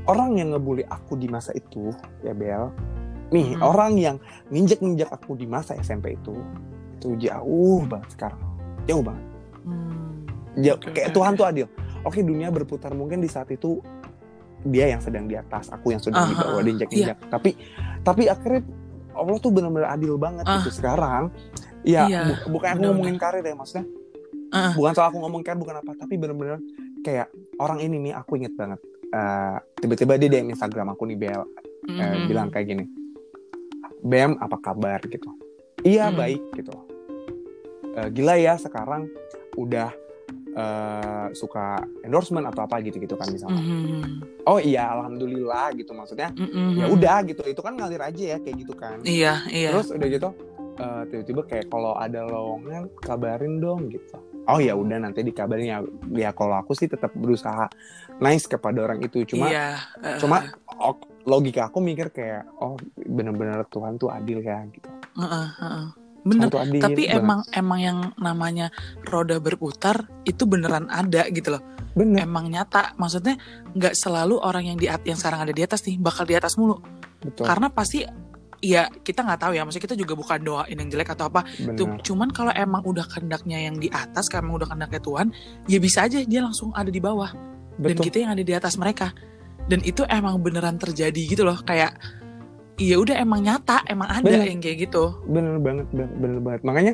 orang yang ngebully aku di masa itu ya Bel nih Mm. orang yang nginjek nginjek aku di masa SMP itu itu jauh banget sekarang jauh banget Hmm. Jauh- Oke, kayak Tuhan tuh adil oke dunia berputar mungkin di saat itu dia yang sedang di atas aku yang sedang di bawah diinjak iya. tapi tapi akhirnya Allah tuh benar-benar adil banget Ah. gitu sekarang ya Iya, bu- bukan aku ngomongin karir ya maksudnya. Ah. bukan soal aku ngomongin karir bukan apa tapi benar-benar kayak orang ini nih aku inget banget. Eh, tiba-tiba dia DM Instagram aku nih Bel. Eh, Mhm. bilang kayak gini. Bem apa kabar? gitu. Iya Hmm. baik gitu. Eh, gila ya sekarang udah eh, suka endorsement atau apa gitu gitu kan misalnya. Mhm. oh iya alhamdulillah gitu maksudnya. Mhm. ya udah gitu. Itu kan ngalir aja ya kayak gitu kan. Iya iya. terus udah gitu eh, tiba-tiba kayak kalau ada lowongan kabarin dong gitu oh ya udah nanti dikabarin ya ya kalau aku sih tetap berusaha nice kepada orang itu cuma iya. eh, cuma oh, logika aku mikir kayak oh bener-bener Tuhan tuh adil ya gitu heeh, heeh. Tuhan bener. tuh adil Tapi banget. emang emang yang namanya roda berputar itu beneran ada gitu loh. bener Emang nyata. Maksudnya nggak selalu orang yang di yang sekarang ada di atas nih bakal di atas mulu. betul Karena pasti ya kita nggak tahu ya. Maksudnya kita juga bukan doain yang jelek atau apa. Tuh, cuman kalau emang udah kehendaknya yang di atas, kalau emang udah kehendaknya Tuhan, ya bisa aja dia langsung ada di bawah. Dan betul kita yang ada di atas mereka. Dan itu emang beneran terjadi gitu loh. Kayak, iya udah emang nyata, emang ada Bener. yang kayak gitu. bener banget bener, bener banget makanya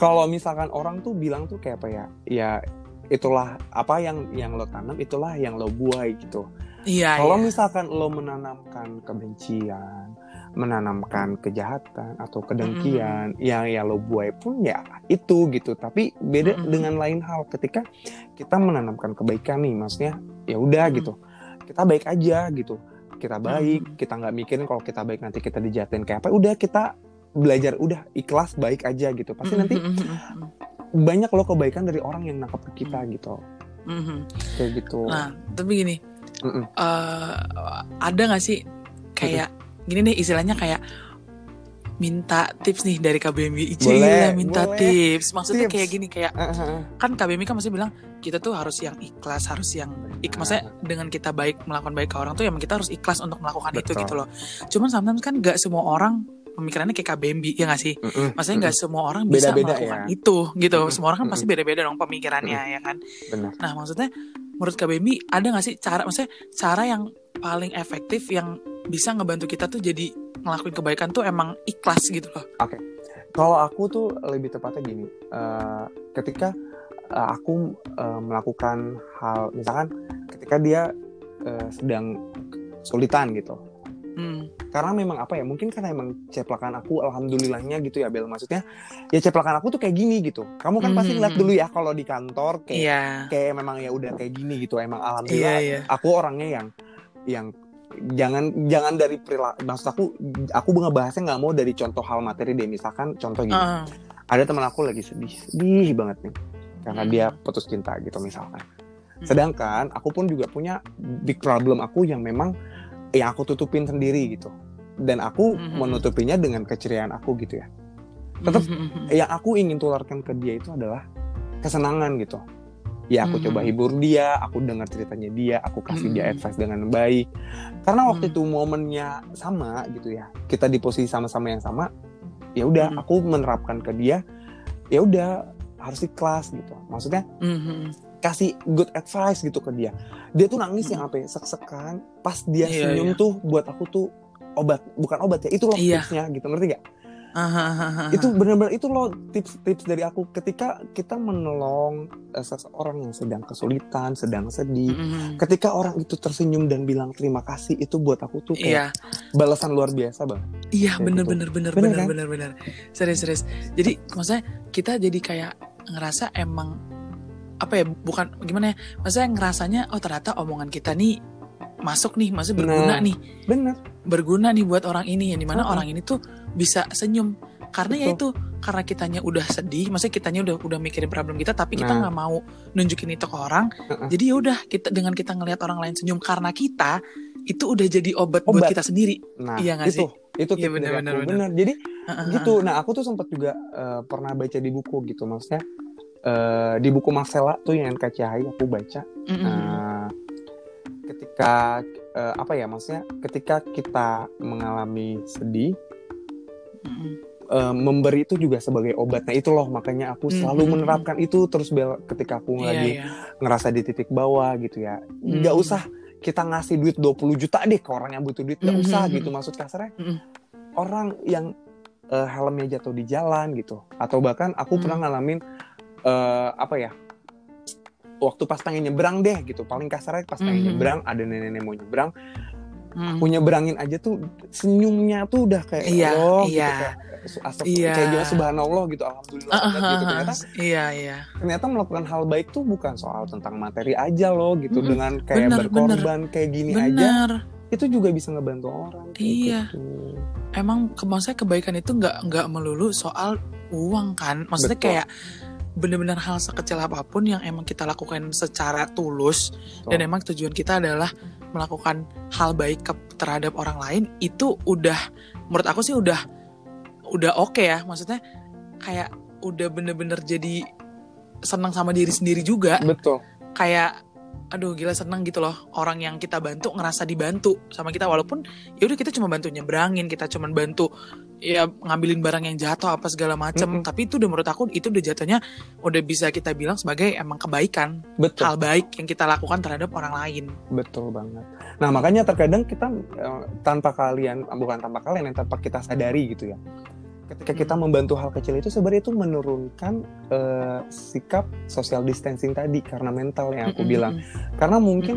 kalau misalkan orang tuh bilang tuh kayak apa ya ya itulah apa yang yang lo tanam itulah yang lo buai gitu Iya, Kalau iya. misalkan lo menanamkan kebencian, menanamkan kejahatan atau kedengkian, yang ya lo buai pun ya itu gitu. Tapi beda Mm-mm. dengan lain hal ketika kita menanamkan kebaikan nih, maksudnya ya udah Mm-mm. gitu. Kita baik aja gitu. Kita baik, Mm-mm. kita nggak mikirin kalau kita baik nanti kita dijahatin kayak apa. Udah kita belajar udah ikhlas baik aja gitu. Pasti nanti Mhm, mhm, banyak lo kebaikan dari orang yang nangkep ke kita gitu. mhm, mhm. Kayak gitu. Nah, tapi gini, Mm-mm. eh, ada nggak sih kayak gini deh istilahnya kayak minta tips nih dari KBMI Ice Boleh, minta boleh. tips maksudnya Tips. kayak gini kayak ah. kan KBMI kan masih bilang kita tuh harus yang ikhlas harus yang ik maksudnya dengan kita baik melakukan baik ke orang tuh ya kita harus ikhlas untuk melakukan itu Betul. gitu loh cuman sometimes kan nggak semua orang pemikirannya kayak KBMI ya nggak sih Mm-mm. maksudnya nggak semua orang bisa Beda-beda melakukan ya. itu gitu Mm-mm. semua orang kan pasti Mm-mm. beda-beda dong pemikirannya ya kan Benar. nah maksudnya menurut KBMI ada nggak sih cara maksudnya cara yang paling efektif yang bisa ngebantu kita tuh jadi ngelakuin kebaikan tuh emang ikhlas gitu loh. Kalau aku tuh lebih tepatnya gini, eh, ketika eh, aku eh, melakukan hal, misalkan ketika dia eh, sedang kesulitan gitu, Hmm. karena memang apa ya, mungkin karena emang ceplakan aku, alhamdulillahnya gitu ya Bel, maksudnya ya ceplakan aku tuh kayak gini gitu. Kamu kan pasti Mhm. lihat dulu ya kalau di kantor kayak Iya. kayak memang ya udah kayak gini gitu, emang alhamdulillah iya. aku orangnya yang yang jangan jangan dari perilaku maksud aku aku ngebahasnya nggak mau dari contoh hal materi deh misalkan contoh gini Heeh. ada teman aku lagi sedih sedih banget nih karena Hmm. dia putus cinta gitu misalkan Hmm. sedangkan aku pun juga punya big problem aku yang memang yang aku tutupin sendiri gitu dan aku Hmm. menutupinya dengan keceriaan aku gitu ya tetap- Mhm. yang aku ingin tularkan ke dia itu adalah kesenangan gitu ya aku Mhm. coba hibur dia aku dengar ceritanya dia aku kasih dia Mhm. advice dengan baik karena waktu Mhm. itu momennya sama gitu ya kita di posisi sama-sama yang sama ya udah Mhm. aku menerapkan ke dia ya udah harus ikhlas gitu maksudnya Mhm. Kasih good advice gitu ke dia dia tuh nangis yang apa ya sek-sekan pas dia Iya, senyum iya. tuh buat aku tuh obat bukan obat ya itu loh Iya. tipsnya gitu ngerti gak itu benar-benar itu loh tips-tips dari aku ketika kita menolong eh, seseorang yang sedang kesulitan, sedang sedih. Mhm. Ketika orang itu tersenyum dan bilang terima kasih itu buat aku tuh kayak balasan luar biasa bang. iya Kayak bener gitu. Bener bener kan? Serius serius. Jadi maksudnya kita jadi kayak ngerasa emang apa ya bukan gimana ya? Maksudnya ngerasanya oh ternyata omongan kita nih masuk nih, maksudnya berguna Nah. nih, Bener. berguna nih buat orang ini yang di mana Uh-uh. orang ini tuh bisa senyum karena ya Betul. itu karena kitanya udah sedih, maksudnya kitanya udah udah mikirin problem kita tapi kita Nah. nggak mau nunjukin itu ke orang. Uh-uh. Jadi ya udah kita dengan kita ngelihat orang lain senyum karena kita itu udah jadi obat, buat Obat. kita sendiri. Nah Iya nggak itu itu Iya, tips bener, bener, bener. Bener. Jadi Heeh, gitu. Nah aku tuh sempat juga eh, pernah baca di buku gitu maksudnya eh, di buku Marcella tuh yang NKCHI aku baca. Mm-mm. Nah, ketika eh, apa ya maksudnya ketika kita mengalami sedih Mm-mm. eh, memberi itu juga sebagai obat. Nah itu loh makanya aku selalu Mhm. menerapkan itu terus bel ketika aku Iya, lagi iya. ngerasa di titik bawah gitu ya. Nggak Mhm. usah kita ngasih duit 20 juta deh ke orang yang butuh duit. Nggak Mhm. usah gitu maksud kasarnya. Mhm. Orang yang eh, helmnya jatuh di jalan gitu. Atau bahkan aku Mhm. pernah ngalamin eh, apa ya waktu pas pengen nyebrang deh gitu paling kasarnya pas pengen Mhm. nyebrang ada nenek-nenek mau nyebrang Mm. aku nyebrangin aja tuh senyumnya tuh udah kayak Iya, Allah gitu iya. kayak asap- Iya. kayak gimana subhanallah gitu alhamdulillah Ah, ah, banget ah, gitu ternyata Iya, iya. ternyata melakukan hal baik tuh bukan soal tentang materi aja loh gitu Mm-mm. dengan kayak Bener, berkorban kayak gini aja Benar. itu juga bisa ngebantu orang Iya. gitu. Emang maksudnya kebaikan itu nggak nggak melulu soal uang kan. Maksudnya Betul. kayak benar-benar hal sekecil apa pun yang emang kita lakukan secara tulus dan emang tujuan kita adalah melakukan hal baik ke, terhadap orang lain itu udah menurut aku sih udah udah oke ya. Maksudnya kayak udah bener-bener jadi senang sama diri sendiri juga. Betul. Kayak aduh gila seneng gitu loh. Orang yang kita bantu ngerasa dibantu sama kita walaupun ya udah kita cuma bantu nyebrangin kita cuma bantu ya ngambilin barang yang jatuh apa segala macem. Mm-mm. tapi itu udah menurut aku itu udah jatuhnya udah bisa kita bilang sebagai emang kebaikan. Betul. Hal baik yang kita lakukan terhadap orang lain. Betul banget. Nah makanya terkadang kita eh, tanpa kalian bukan tanpa kalian yang tanpa kita sadari gitu ya ketika kita Hmm. membantu hal kecil itu sebenarnya itu menurunkan eh, sikap social distancing tadi karena mental yang aku bilang. Karena mungkin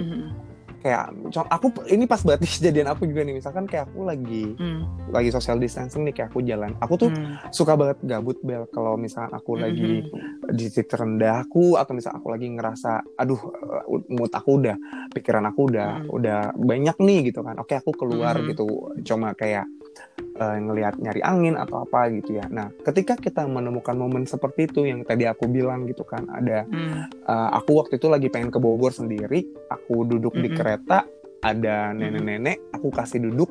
kayak co- aku ini pas banget nih kejadian aku juga nih. Misalkan kayak aku lagi mm, lagi social distancing nih kayak aku jalan. Aku tuh mm, suka banget gabut bel. Kalau misalkan aku lagi mm, di titik terendah aku atau misal aku lagi ngerasa aduh uh, mood aku udah pikiran aku udah Mm. udah banyak nih gitu kan. Oke aku keluar Mhm. gitu. Cuma kayak uh, ngelihat nyari angin atau apa gitu ya nah ketika kita menemukan momen seperti itu yang tadi aku bilang gitu kan ada mm, uh, aku waktu itu lagi pengen ke Bogor sendiri aku duduk di Mhm. kereta ada nenek-nenek aku kasih duduk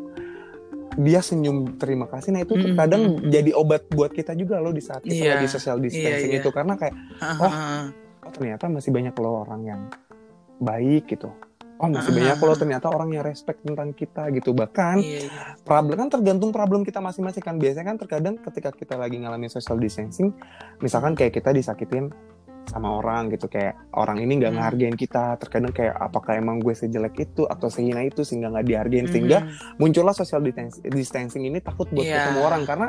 dia senyum terima kasih nah itu Mhm. kadang jadi obat buat kita juga loh di saat kita Iya. lagi social distancing Iya, iya. itu karena kayak Ah, Oh. ah, ah. oh ternyata masih banyak loh orang yang baik gitu oh masih banyak loh ternyata orang yang respect tentang kita gitu bahkan Iya, iya. problem kan tergantung problem kita masing-masing kan biasanya kan terkadang ketika kita lagi ngalamin social distancing misalkan kayak kita disakitin sama orang gitu kayak orang ini nggak Hmm. ngehargain kita terkadang kayak apakah emang gue sejelek itu atau sehina itu sehingga nggak dihargain sehingga Mhm. muncullah social distancing ini takut buat Iya. ketemu orang karena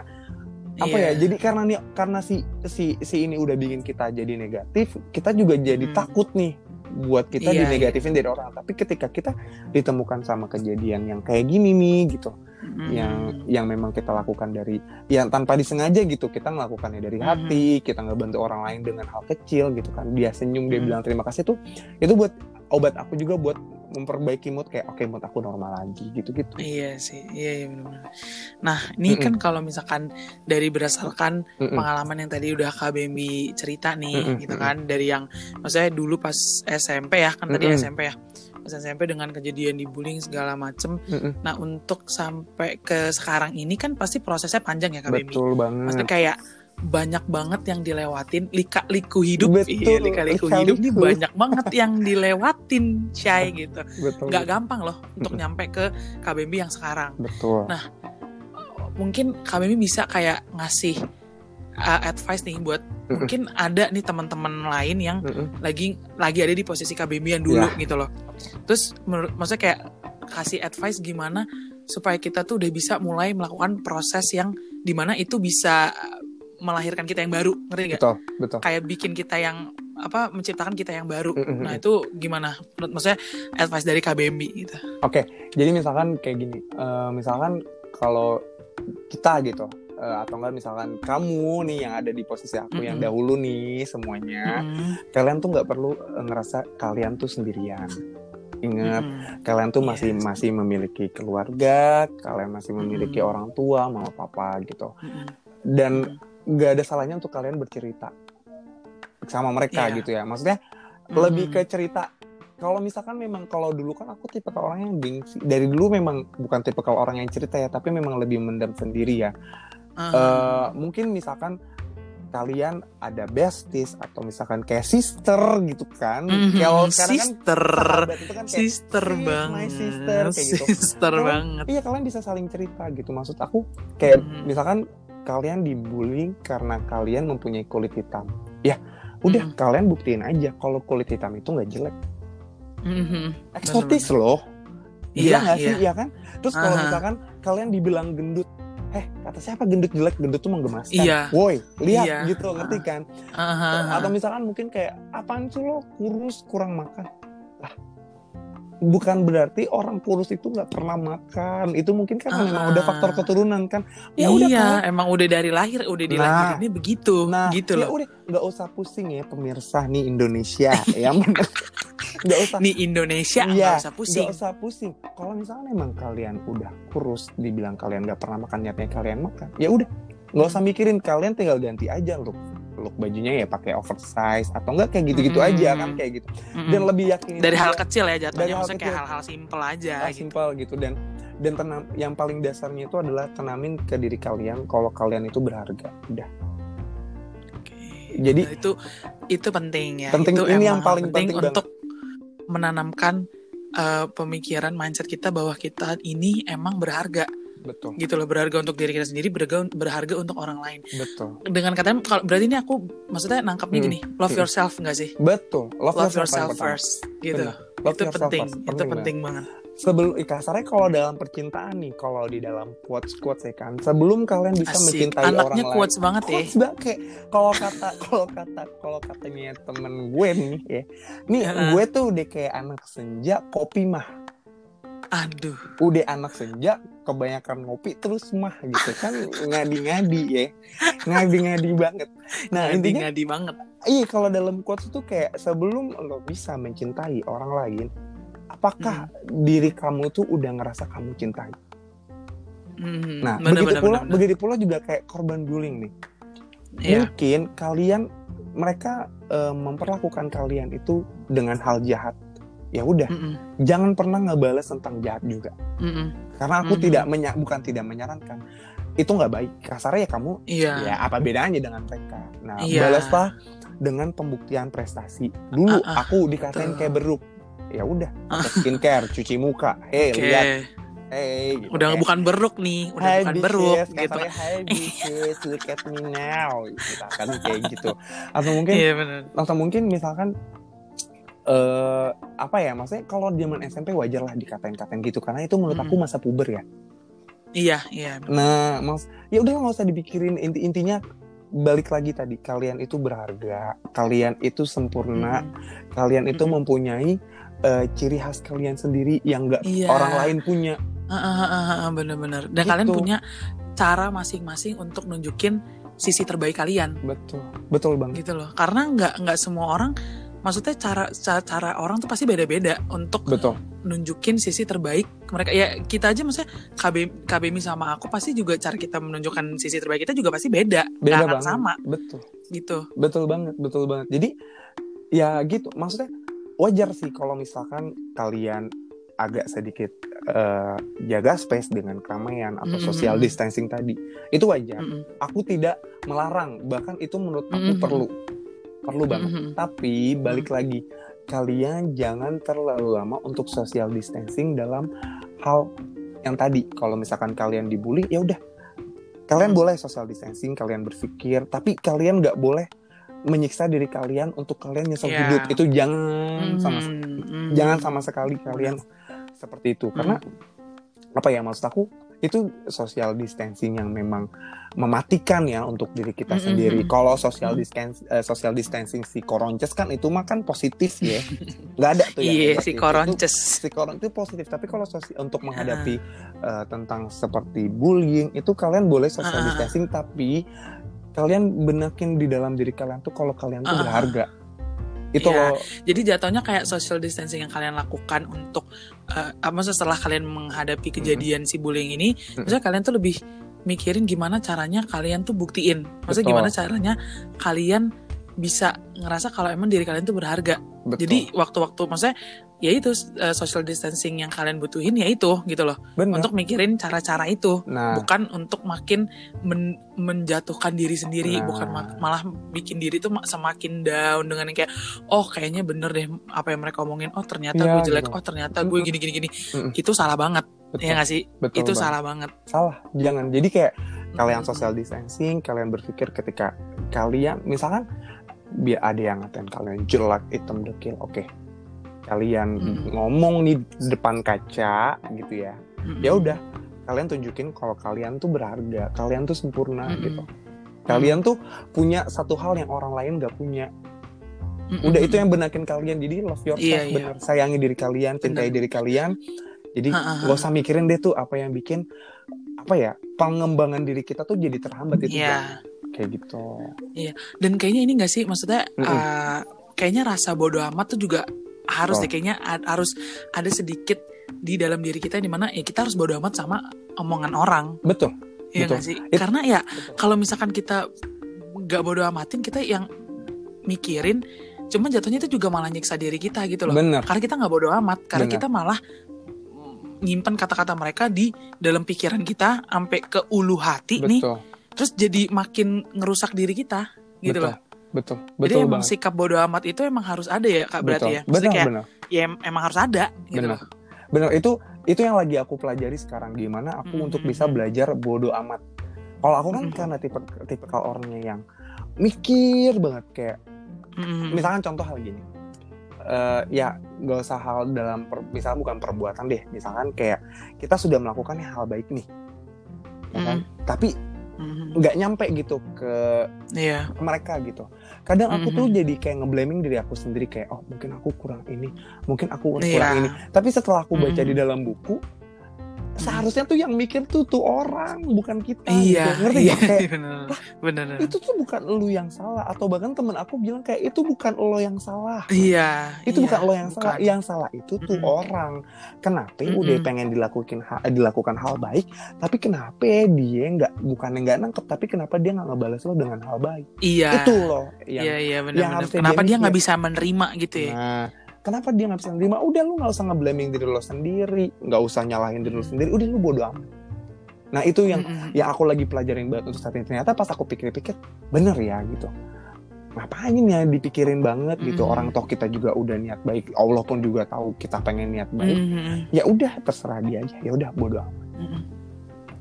apa Iya. ya jadi karena nih karena si si si ini udah bikin kita jadi negatif kita juga jadi Hmm. takut nih buat kita Iya, dinegatifin dari orang. Tapi ketika kita ditemukan sama kejadian yang kayak gini nih gitu. Mhm. yang yang memang kita lakukan dari yang tanpa disengaja gitu kita melakukannya dari hati kita ngebantu orang lain dengan hal kecil gitu kan. Dia senyum dia Mhm. bilang terima kasih tuh itu buat obat aku juga buat memperbaiki mood kayak oke mood aku normal lagi gitu gitu Iya sih, iya, iya benar-benar. Nah, ini Mm-mm. kan kalau misalkan dari berdasarkan Mm-mm. pengalaman yang tadi udah Kak Bambi cerita nih, Mm-mm, gitu mm-mm. kan, dari yang maksudnya dulu pas SMP ya, kan tadi Mm-mm. SMP ya, pas SMP dengan kejadian dibullying segala macem. Mm-mm. Nah, untuk sampai ke sekarang ini kan pasti prosesnya panjang ya Kak Bambi. betul banget Maksudnya kayak banyak banget yang dilewatin lika-liku hidup. Betul, Iya, lika-liku hidup nih lika-liku. banyak banget yang dilewatin, Shay gitu. betul Nggak gampang loh untuk nyampe ke Kak Bambi yang sekarang. betul Nah, mungkin Mimi bisa kayak ngasih uh, advice nih buat mungkin ada nih teman-teman lain yang lagi lagi ada di posisi yang dulu Ya. gitu loh. Terus menurut maksudnya kayak kasih advice gimana supaya kita tuh udah bisa mulai melakukan proses yang di mana itu bisa melahirkan kita yang baru, ngerti nggak? betul betul Kayak bikin kita yang apa menciptakan kita yang baru. Mm-mm. Nah itu gimana? Menurut maksudnya advice dari KBMB gitu. jadi misalkan kayak gini eh, misalkan kalau kita gitu eh, atau enggak misalkan kamu nih yang ada di posisi aku yang Mm-mm. dahulu nih semuanya Mm-mm. kalian tuh nggak perlu eh, ngerasa kalian tuh sendirian ingat Mm-mm. kalian tuh Iya. masih masih memiliki keluarga kalian masih memiliki Mm-mm. orang tua mama papa gitu Mm-mm. dan Mm-mm. Nggak ada salahnya untuk kalian bercerita sama mereka Iya. gitu ya maksudnya Mm-mm. lebih ke cerita kalau misalkan memang kalau dulu kan aku tipe orang yang gengsi dari dulu memang bukan tipe orang yang cerita ya tapi memang lebih mendam sendiri ya Aha. Eh, mungkin misalkan kalian ada besties atau misalkan kayak sister gitu kan Mhm, kalau sekarang kan sister sahabat itu kan kayak sister "Sis, my banget sister," kayak gitu. sister Kalau- banget iya kalian bisa saling cerita gitu maksud aku kayak Mhm. misalkan kalian dibully karena kalian mempunyai kulit hitam ya udah Mhm. kalian buktiin aja kalau kulit hitam itu nggak jelek Mhm. eksotis loh Iya, Iya nggak sih, iya. iya kan? Terus kalau Aha. misalkan kalian dibilang gendut, eh kata siapa gendut jelek, gendut tuh menggemaskan. Iya. Woi, lihat Iya. gitu, ngerti kan? Aha. Atau misalkan mungkin kayak apaan sih lo kurus kurang makan? Lah, bukan berarti orang kurus itu nggak pernah makan. Itu mungkin karena memang Ah. udah faktor keturunan kan. Ya udah iya, kalian- emang udah dari lahir, udah Nah. dilahirinnya begitu, Nah, gitu ya loh. udah nggak usah pusing ya pemirsa nih Indonesia, ya bener. Nggak usah Nih Indonesia nggak usah pusing. Nggak usah pusing. Kalau misalnya emang kalian udah kurus, dibilang kalian nggak pernah makan niatnya kalian makan, ya udah nggak usah mikirin kalian tinggal ganti aja look look bajunya ya pakai oversize atau enggak kayak gitu-gitu Mm-mm. aja kan kayak gitu. Mm-mm. Dan lebih yakin dari hal kecil ya Dari jatuhnya, hal maksudnya kayak kecil. hal-hal simple aja. gitu. simpel gitu dan dan tenam yang paling dasarnya itu adalah tenamin ke diri kalian kalau kalian itu berharga. Udah. Oke. Jadi- Nah, itu itu penting ya. Penting, itu ini yang paling penting, penting untuk menanamkan eh, pemikiran mindset kita bahwa kita ini emang berharga Betul. gitu loh berharga untuk diri kita sendiri berharga berharga untuk orang lain Betul. dengan katanya kalau berarti ini aku maksudnya nangkapnya Hmm. gini love Hmm. yourself nggak sih Betul. Love, love yourself, yourself paling pertama. first gitu Benar. Love itu yourself penting first. itu banget. penting banget sebelum kasarnya kalau dalam percintaan nih kalau di dalam quotes quotes ya kan sebelum kalian bisa asik mencintai orang anaknya lain quotes banget ya quotes banget kayak kalau kata kalau kata kalau katanya temen gue nih ya nih Ya. gue tuh udah kayak anak senja kopi mah aduh. Udah anak senja kebanyakan ngopi terus mah gitu kan. Ngadi-ngadi ya. Ngadi-ngadi banget. Nah intinya ngadi banget. Iya kalau dalam quotes itu kayak sebelum lo bisa mencintai orang lain apakah diri kamu tuh udah ngerasa kamu cintai? Hmm, Nah, bener, begitu bener, pula, bener, begitu pula juga kayak korban bullying nih. Iya. Mungkin kalian mereka eh, memperlakukan kalian itu dengan hal jahat. Ya udah, Mm-mm, jangan pernah ngebales tentang jahat juga. mm-mm. Karena aku Mhm. tidak menya bukan tidak menyarankan. Itu nggak baik. Kasarnya ya kamu iya ya apa bedanya dengan mereka. Nah, Iya. balaslah dengan pembuktian prestasi. Dulu Ah, ah, aku dikatain kayak beruk. Ya udah, Ah. skincare, cuci muka. Hei, oke lihat hey gitu udah kayak, bukan beruk nih udah Hai bukan bitches, beruk gitu kasarnya, Hai bitches, look at me now gitu kan kayak gitu atau mungkin iya benar atau mungkin misalkan eh apa ya maksudnya kalau zaman SMP wajar lah dikatain-katain gitu karena itu menurut aku Mm. masa puber ya iya iya nah mas ya udah nggak usah dipikirin inti intinya balik lagi tadi kalian itu berharga kalian itu sempurna Mm. kalian itu Mm-mm. mempunyai eh, ciri khas kalian sendiri yang nggak Iya. orang lain punya Ah, ah, ah, bener-bener dan Gitu. kalian punya cara masing-masing untuk nunjukin sisi terbaik kalian betul betul banget gitu loh karena nggak nggak semua orang maksudnya cara cara, cara orang tuh pasti beda-beda untuk betul. nunjukin sisi terbaik mereka. Ya kita aja maksudnya KB KBMI sama aku pasti juga cara kita menunjukkan sisi terbaik kita juga pasti beda beda banget. sama. Betul. Gitu. Betul banget betul banget. Jadi ya gitu. Maksudnya wajar sih kalau misalkan kalian agak sedikit eh, jaga space dengan keramaian atau Mm-mm. social distancing tadi. Itu wajar. Mm-mm. aku tidak melarang. Bahkan itu menurut aku Mm-mm. perlu perlu banget. Mm-mm. tapi balik lagi kalian jangan terlalu lama untuk social distancing dalam hal yang tadi. Kalau misalkan kalian dibully ya udah. Kalian Hmm. boleh social distancing kalian berpikir tapi kalian nggak boleh menyiksa diri kalian untuk kalian nyesel Iya. hidup. Itu jangan sama Mm, mm. jangan sama sekali kalian seperti itu. Karena apa ya maksud aku itu social distancing yang memang mematikan ya untuk diri kita Mm-mm. sendiri. Kalau social Mm. distancing social distancing si koronces kan itu mah kan positif ya. nggak ada tuh yang iya si Itu- koronces si koron itu positif tapi kalau untuk menghadapi eh, tentang seperti bullying itu kalian boleh social Ah. distancing tapi kalian benakin di dalam diri kalian tuh kalau kalian tuh Ah. berharga itu loh jadi jatuhnya kayak social distancing yang kalian lakukan untuk eh, apa setelah kalian menghadapi kejadian si bullying ini Mm. maksudnya kalian tuh lebih mikirin gimana caranya kalian tuh buktiin maksudnya Betul. gimana caranya kalian bisa ngerasa kalau emang diri kalian tuh berharga. Betul. jadi waktu-waktu maksudnya ya itu eh, social distancing yang kalian butuhin ya itu gitu loh. Benar. Untuk mikirin cara-cara itu. Nah. Bukan untuk makin men- menjatuhkan diri sendiri Nah. bukan ma- malah bikin diri tuh ma- semakin down dengan yang kayak oh kayaknya bener deh apa yang mereka omongin. Oh ternyata Iya, gue jelek. gitu. oh ternyata gue Mm-mm. gini itu salah banget betul, ya nggak sih? Betul itu banget. salah banget. Salah. Jangan. Jadi kayak kalian social distancing kalian berpikir ketika kalian misalkan biar ada yang ngatain kalian jelek hitam dekil oke kalian Mm. ngomong di depan kaca gitu ya Mm-mm. ya udah kalian tunjukin kalau kalian tuh berharga kalian tuh sempurna Mm-mm. gitu kalian tuh punya satu hal yang orang lain gak punya udah itu yang benakin kalian jadi love yourself Iya, iya. bener sayangi diri kalian cintai Bener. diri kalian jadi gak usah mikirin deh tuh apa yang bikin apa ya pengembangan diri kita tuh jadi terhambat itu jangan. Kayak gitu. Dan kayaknya ini gak sih? Maksudnya Mm-mm. uh, kayaknya rasa bodoh amat tuh juga harus Oh. deh kayaknya harus ada sedikit di dalam diri kita di mana ya kita harus bodoh amat sama omongan orang. Betul. Ya Betul. nggak sih? It- karena ya kalau misalkan kita nggak bodoh amatin kita yang mikirin cuman jatuhnya itu juga malah nyiksa diri kita gitu loh. Bener karena kita nggak bodoh amat karena Benar. kita malah nyimpan kata-kata mereka di dalam pikiran kita sampai ke ulu hati nih. Betul terus jadi makin ngerusak diri kita gitu betul loh. betul jadi betul emang banget. sikap bodoh amat itu emang harus ada ya kak berarti betul ya? Maksudnya benar kayak benar. ya em- emang harus ada gitu benar. loh. Benar itu itu yang lagi aku pelajari sekarang gimana aku Mm, untuk mm, bisa mm. belajar bodoh amat. Kalau aku kan Mm. karena tipe tipikal orangnya yang mikir banget kayak Mm-mm. misalkan contoh hal gini. Eh, ya gak usah hal dalam per, misalnya bukan perbuatan deh misalkan kayak kita sudah melakukan hal baik nih ya kan? tapi Mhm. nggak nyampe gitu ke, ke mereka gitu kadang aku tuh Mhm. jadi kayak ngeblaming diri aku sendiri kayak oh mungkin aku kurang ini mungkin aku kurang Iya. ini tapi setelah aku baca Mhm. di dalam buku seharusnya tuh yang mikir tuh tuh orang bukan kita iya gitu. ngerti iya gak? kayak bener bener itu tuh bukan lu yang salah. Atau bahkan temen aku bilang kayak itu bukan lo yang salah. Iya itu iya, bukan lo yang salah. bukan. yang salah itu tuh Mm-mm. orang. Kenapa Mm-mm. udah pengen dilakukan ha- eh, dilakukan hal baik tapi kenapa dia nggak bukan nggak nangkep tapi kenapa dia nggak ngebalas lo dengan hal baik? Iya. Itu loh yang iya iya benar yang benar harusnya kenapa dia nggak bisa menerima gitu ya? Nah kenapa dia nggak bisa nerima udah lu nggak usah ngeblaming diri lo sendiri nggak usah nyalahin diri lo Mm. sendiri udah lu bodo amat nah itu yang Mm-mm. yang aku lagi pelajarin banget untuk saat ini ternyata pas aku pikir-pikir bener ya gitu ngapain ya dipikirin banget gitu Mm. orang toh kita juga udah niat baik Allah pun juga tahu kita pengen niat baik Mhm. ya udah terserah dia aja ya udah bodo amat Mhm.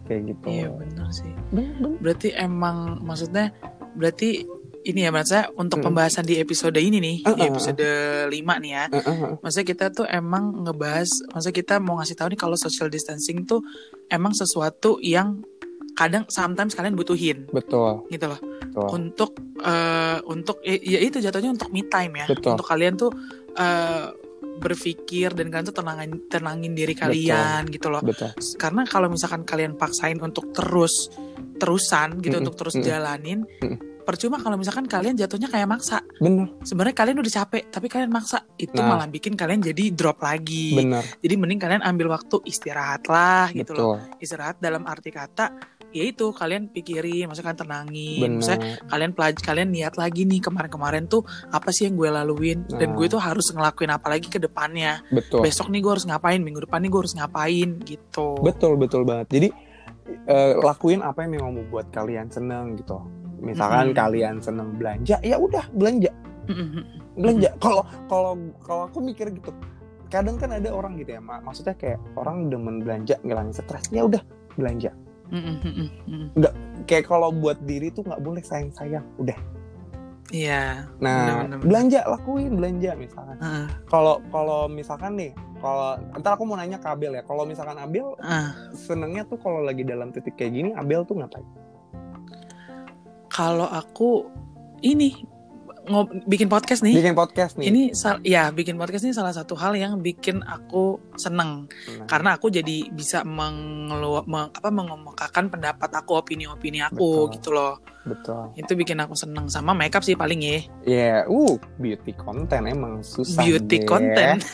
kayak gitu Iya benar sih. Bener, bener. Berarti emang maksudnya berarti ini ya maksudnya untuk Mm. pembahasan di episode ini nih, di Uh-uh. episode 5 nih ya. Eh, eh. Maksudnya kita tuh emang ngebahas, maksudnya kita mau ngasih tahu nih kalau social distancing tuh emang sesuatu yang kadang sometimes kalian butuhin betul gitu loh. betul Untuk eh untuk ya, ya itu jatuhnya untuk me time ya. Betul. Untuk kalian tuh eh berpikir dan kalian tuh tenangin tenangin diri kalian gitu loh. betul karena kalau misalkan kalian paksain untuk terus terusan gitu Mm-mm, untuk terus mm-mm. jalanin Mm-mm. Percuma kalau misalkan kalian jatuhnya kayak maksa. Bener. Sebenarnya kalian udah capek tapi kalian maksa. Itu Nah. malah bikin kalian jadi drop lagi. Bener. Jadi mending kalian ambil waktu istirahat lah gitu loh. Istirahat dalam arti kata ya itu kalian pikirin maksudnya kalian tenangin. Maksudnya bener kalian pelaj kalian niat lagi nih kemarin-kemarin tuh apa sih yang gue laluin? Dan Nah. gue tuh harus ngelakuin apa lagi ke depannya? Betul. Besok nih gue harus ngapain? Minggu depan nih gue harus ngapain? Gitu. Betul betul banget. Jadi eh, lakuin apa yang memang membuat kalian seneng gitu. Misalkan Mm-mm. kalian seneng belanja, ya udah belanja, belanja. Kalau kalau kalau aku mikir gitu, kadang kan ada orang gitu ya, mak- maksudnya kayak orang demen belanja ngilangin stres, ya udah belanja. Mm-mm, mm-mm. Kayak kalau buat diri tuh nggak boleh sayang sayang, udah. Iya. Nah Bener-bener. belanja lakuin belanja misalkan. Heeh, Kalau kalau misalkan nih, kalau ntar aku mau nanya ke Abel ya, kalau misalkan Abel heeh. senengnya tuh kalau lagi dalam titik kayak gini, Abel tuh ngapain? Kalau aku ini ngob bikin podcast nih. Bikin podcast nih. Ini sal- ya bikin podcast ini salah satu hal yang bikin aku seneng Nah. karena aku jadi bisa mengelu meng- apa mengemukakan pendapat aku, opini-opini aku Betul. gitu loh. Betul. Itu bikin aku seneng sama makeup sih paling ya. Ya, uh, beauty content emang susah. Beauty deh. content.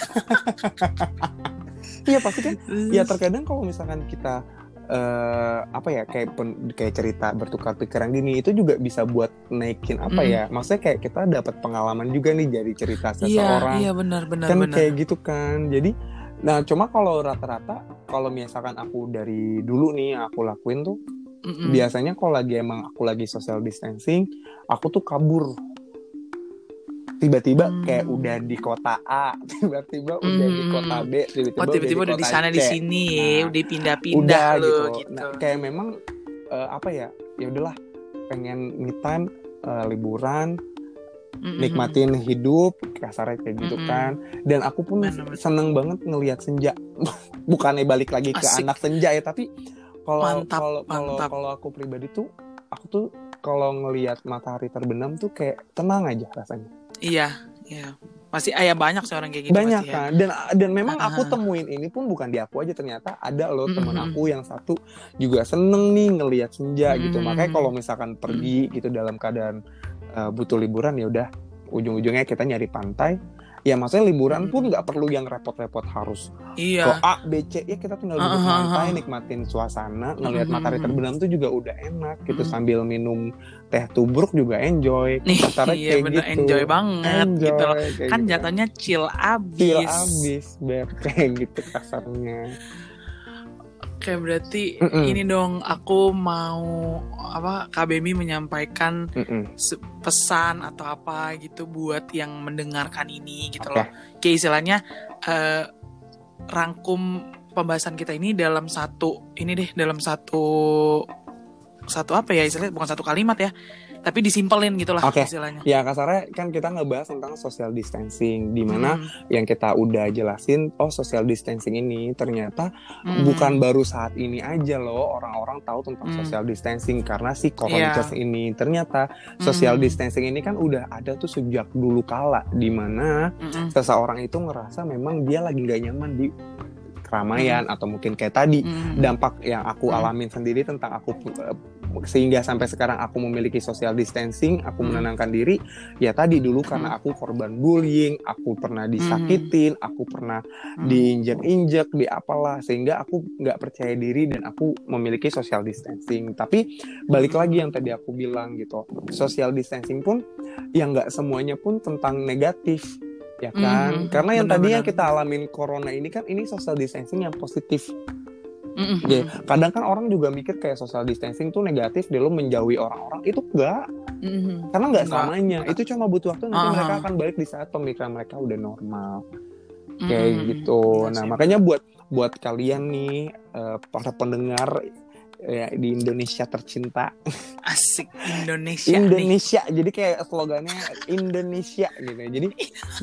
Iya pasti kan. Ya terkadang kalau misalkan kita eh apa ya kayak pen- kayak cerita bertukar pikiran gini itu juga bisa buat naikin apa Mm. ya maksudnya kayak kita dapat pengalaman juga nih dari cerita Iya, seseorang iya benar benar kan benar. kayak gitu kan jadi nah cuma kalau rata-rata kalau misalkan aku dari dulu nih yang aku lakuin tuh Mm-mm. biasanya kalau lagi emang aku lagi social distancing aku tuh kabur tiba-tiba Hmm. kayak udah di kota A tiba-tiba udah di Hmm. kota B tiba-tiba, Oh tiba-tiba udah di sana di sini, Nah, udah pindah-pindah udah lo gitu. gitu. Nah, kayak memang eh, apa ya ya udahlah pengen me time eh, liburan Mm-mm. nikmatin hidup kasarnya kayak gitu Mm-mm. kan dan aku pun Bener-bener. seneng banget ngelihat senja bukannya balik lagi ke Asik. anak senja ya tapi kalau kalau kalau aku pribadi tuh aku tuh kalau ngelihat matahari terbenam tuh kayak tenang aja rasanya Iya, iya. Masih ayah banyak sih orang kayak gitu banyak ya. kan dan dan memang aku temuin ini pun bukan di aku aja ternyata ada loh Mm, temen mm, aku yang satu juga seneng nih ngelihat senja gitu Mm. makanya kalau misalkan pergi gitu dalam keadaan uh, butuh liburan ya udah ujung-ujungnya kita nyari pantai ya maksudnya liburan Mm. pun nggak perlu yang repot-repot harus Iya. A B C ya kita tinggal duduk ah, santai ah. nikmatin suasana ngelihat Mm, matahari terbenam tuh juga udah enak gitu Mm. sambil minum teh tubruk juga enjoy Nih, Kasarnya iya kayak bener gitu. enjoy banget enjoy gitu loh. Kan gitu. jatuhnya chill abis. Feel abis beb kayak gitu kasarnya Oke, berarti Mm-mm. ini dong aku mau apa KBMI menyampaikan Mm-mm. se- pesan atau apa gitu buat yang mendengarkan ini gitu Oke. loh. Kayak istilahnya eh, rangkum pembahasan kita ini dalam satu ini deh dalam satu satu apa ya istilahnya bukan satu kalimat ya tapi disimpelin gitu lah Oke. istilahnya. Ya kasarnya kan kita ngebahas tentang social distancing di mana Hmm, yang kita udah jelasin oh social distancing ini ternyata hmm. bukan baru saat ini aja loh orang-orang tahu tentang Hmm. social distancing karena si Iya. coronavirus ini ternyata social Hmm. distancing ini kan udah ada tuh sejak dulu kala di mana Mm-mm. seseorang itu ngerasa memang dia lagi gak nyaman di keramaian atau mungkin kayak tadi Mm-mm. dampak yang aku Hmm. alamin sendiri tentang aku eh, sehingga sampai sekarang aku memiliki social distancing, aku Hmm. menenangkan diri. Ya tadi dulu karena aku korban bullying, aku pernah disakitin, aku pernah Hmm. diinjek-injek, di apalah sehingga aku nggak percaya diri dan aku memiliki social distancing. Tapi balik Hmm. lagi yang tadi aku bilang gitu, social distancing pun yang nggak semuanya pun tentang negatif ya kan Mhm, karena yang tadi yang kita alamin corona ini kan ini social distancing yang positif Ya, kadang kan orang juga mikir kayak social distancing tuh negatif deh lo menjauhi orang-orang itu enggak Mm-mm. karena nggak Enggak. selamanya itu cuma butuh waktu nanti Ah. mereka akan balik di saat pemikiran mereka udah normal kayak Mm-mm. gitu Iya nah makanya buat buat kalian nih eh, para pendengar ya, di Indonesia tercinta. Asik Indonesia, nih. Indonesia jadi kayak slogannya Indonesia gitu. Jadi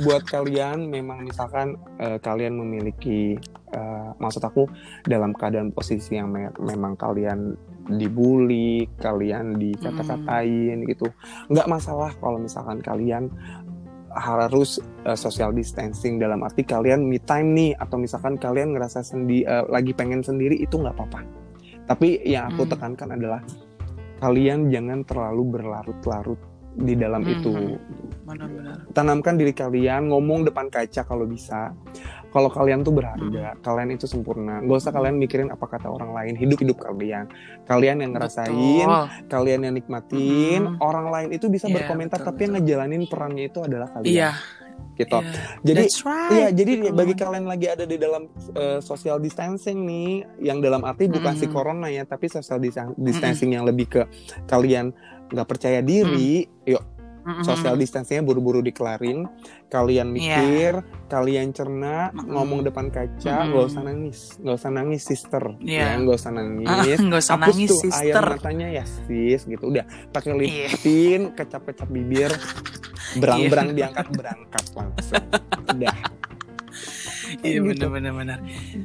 buat kalian memang misalkan eh, kalian memiliki eh, maksud aku dalam keadaan posisi yang me- memang kalian dibully kalian dikata-katain gitu nggak masalah kalau misalkan kalian harus eh, social distancing dalam arti kalian me time nih atau misalkan kalian ngerasa sendi eh, lagi pengen sendiri itu nggak apa-apa tapi yang aku Hmm. tekankan adalah kalian jangan terlalu berlarut-larut di dalam Hmm, itu benar-benar tanamkan diri kalian ngomong depan kaca kalau bisa kalau kalian tuh berharga kalian itu sempurna gak usah kalian mikirin apa kata orang lain hidup hidup kalian kalian yang ngerasain Betul. kalian yang nikmatin Mhm. orang lain itu bisa Iya, berkomentar betul, tapi yang betul. ngejalanin perannya itu adalah kalian iya gitu iya. jadi right. Iya, jadi Betul bagi kalian lagi ada di dalam eh, social distancing nih, yang dalam arti bukan si Mm-mm. corona ya, tapi social dis- distancing yang lebih ke kalian nggak percaya diri, yuk Mm-mm. social distancingnya buru-buru dikelarin, kalian Iya. mikir, kalian cerna, Mm-mm. ngomong depan kaca, Mm-mm. nggak usah nangis, nggak usah nangis sister, Iya. ya nggak usah Ah, nangis. nggak usah Hapus nangis tuh air sister matanya ya sis gitu udah pakai lip Iya. tint kecap-kecap bibir berang-berang diangkat berangkat langsung udah iya gitu. benar-benar benar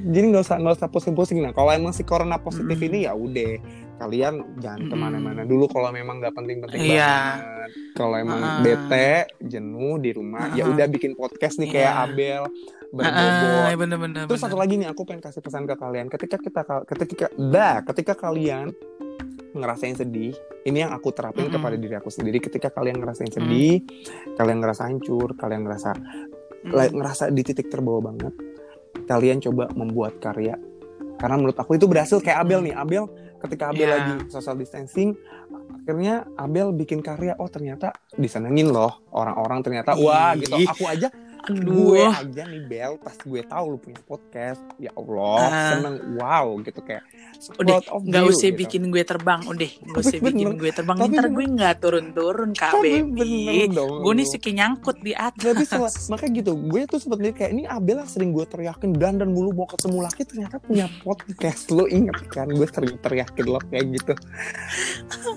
jadi nggak usah nggak usah pusing-pusing nah kalau emang si corona positif Mm. ini ya udah kalian jangan Mm-mm. ke mana-mana dulu kalau memang nggak penting-penting Iya. banget kalau emang Ah. bete jenuh di rumah ya Ah. udah bikin podcast nih kayak Iya. Abel berbobot benar-benar terus satu lagi nih aku pengen kasih pesan ke kalian ketika kita ketika dah ketika kalian ngerasain sedih ini yang aku terapin Mm-mm. kepada diri aku sendiri ketika kalian ngerasain sedih kalian ngerasa hancur kalian ngerasa la- ngerasa di titik terbawa banget kalian coba membuat karya karena menurut aku itu berhasil kayak Abel nih Abel ketika Abel Iya. lagi social distancing akhirnya Abel bikin karya oh ternyata disenengin loh orang-orang ternyata wah gitu aku aja. Gue aja nih Bel pas gue tahu lu punya podcast ya Allah Ah. seneng wow gitu kayak udah nggak usah gitu. bikin gue terbang udah nggak usah bikin gue terbang Tapi ntar bener. gue nggak turun-turun kak Tapi baby gue nih suka nyangkut di tapi atas sel- makanya gitu gue tuh sempet liat kayak ini Abel yang sering gue teriakin dan dan mulu mau ketemu laki ternyata punya podcast lo inget kan gue sering teriakin lo kayak gitu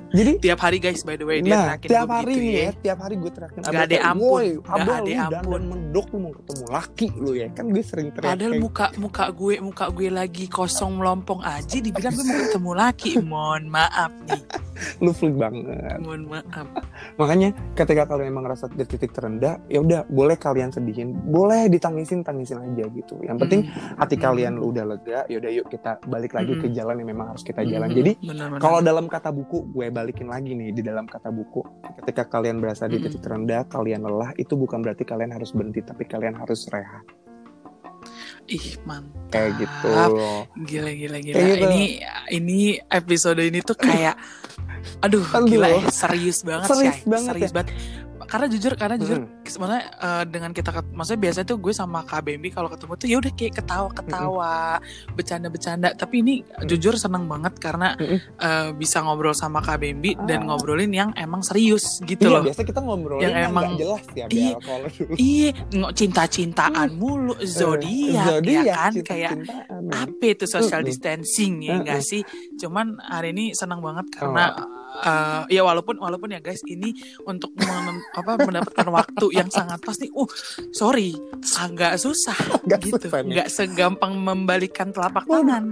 jadi tiap hari guys by the way dia nah tiap gue hari gitu nih ya ya tiap hari gue teriakin Nggak Abel ada ampun, "Woi, nggak Abel ada ampun." Mendok lu mau ketemu laki lu ya kan gue sering teriak Padahal kayak muka muka gue muka gue lagi kosong melompong aja dibilang gue mau ketemu laki. Mohon maaf nih. lu freak banget Mohon maaf. makanya ketika kalian emang ngerasa di titik terendah ya udah boleh kalian sedihin boleh ditangisin tangisin aja gitu yang penting Hmm. hati kalian lu udah lega yaudah yuk kita balik lagi Mm. ke jalan yang memang harus kita Hmm, jalan jadi benar-benar. kalau dalam kata buku gue balikin lagi nih di dalam kata buku ketika kalian berasa di Mm-mm. titik terendah kalian lelah itu bukan berarti kalian harus berhenti tapi kalian harus rehat ih mantap. kayak gitu Gila gila gila. Kayak gitu. Ini ini episode ini tuh kayak aduh, Aduh. gila ya, serius banget Serius Shay. banget serius ya. banget. Karena jujur karena jujur Mm. sebenarnya eh, dengan kita ket- maksudnya biasanya tuh gue sama Kak Bambi kalau ketemu tuh ya udah kayak ketawa-ketawa, bercanda-bercanda. Tapi ini jujur seneng banget karena Mm-mm. eh, bisa ngobrol sama Kak Bambi dan Ah. ngobrolin yang emang serius gitu iya loh. biasa kita ngobrolin Yang yang, emang- jelas ya Iya. Dulu Iya, cinta-cintaan mulu, zodiak ya kan kayak cinta-cintaan. apa itu social distancing ya enggak sih? Cuman hari ini senang banget karena eh, ya walaupun walaupun ya guys ini untuk men- apa mendapatkan waktu yang sangat pasti uh sorry agak susah Nggak gitu. susah. Nggak segampang membalikan telapak Waduh. tangan.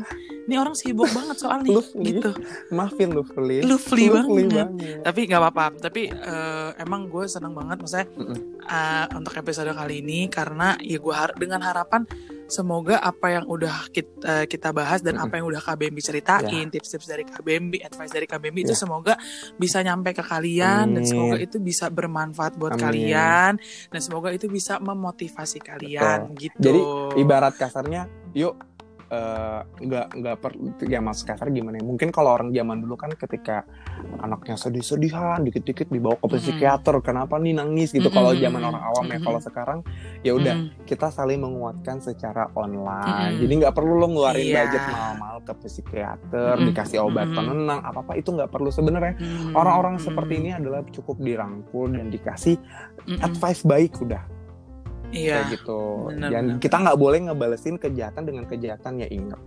Ini orang sibuk banget soalnya gitu. maafin lu Feli Lovely Lu banget. Tapi nggak apa-apa. Tapi eh, emang gue seneng banget maksudnya Mm-mm. eh, untuk episode kali ini karena ya gue har dengan harapan semoga apa yang udah kita, kita bahas dan Mm-mm. apa yang udah KBMB ceritain, tips-tips dari KBMB, advice dari KBMB itu Ya. semoga bisa nyampe ke kalian dan Amin. semoga itu bisa bermanfaat buat Amin. kalian dan semoga itu bisa memotivasi kalian gitu. Jadi, ibarat kasarnya yuk eh, nggak nggak per ya mas kasar gimana ya mungkin kalau orang zaman dulu kan ketika anaknya sedih-sedihan dikit-dikit dibawa ke psikiater kenapa nih nangis gitu kalau Mm-mm. zaman orang awam ya Mm-mm. kalau sekarang ya udah Mm-mm. kita saling menguatkan secara online Mm-mm. jadi nggak perlu lo ngeluarin Iya. budget mahal-mahal ke psikiater Mm-mm. dikasih obat penenang apa apa itu nggak perlu sebenarnya Hmm, orang-orang hmm, seperti ini adalah cukup dirangkul dan dikasih mm-mm. advice baik udah Iya. kayak gitu benar, dan benar. kita nggak boleh ngebalesin kejahatan dengan kejahatan ya ingat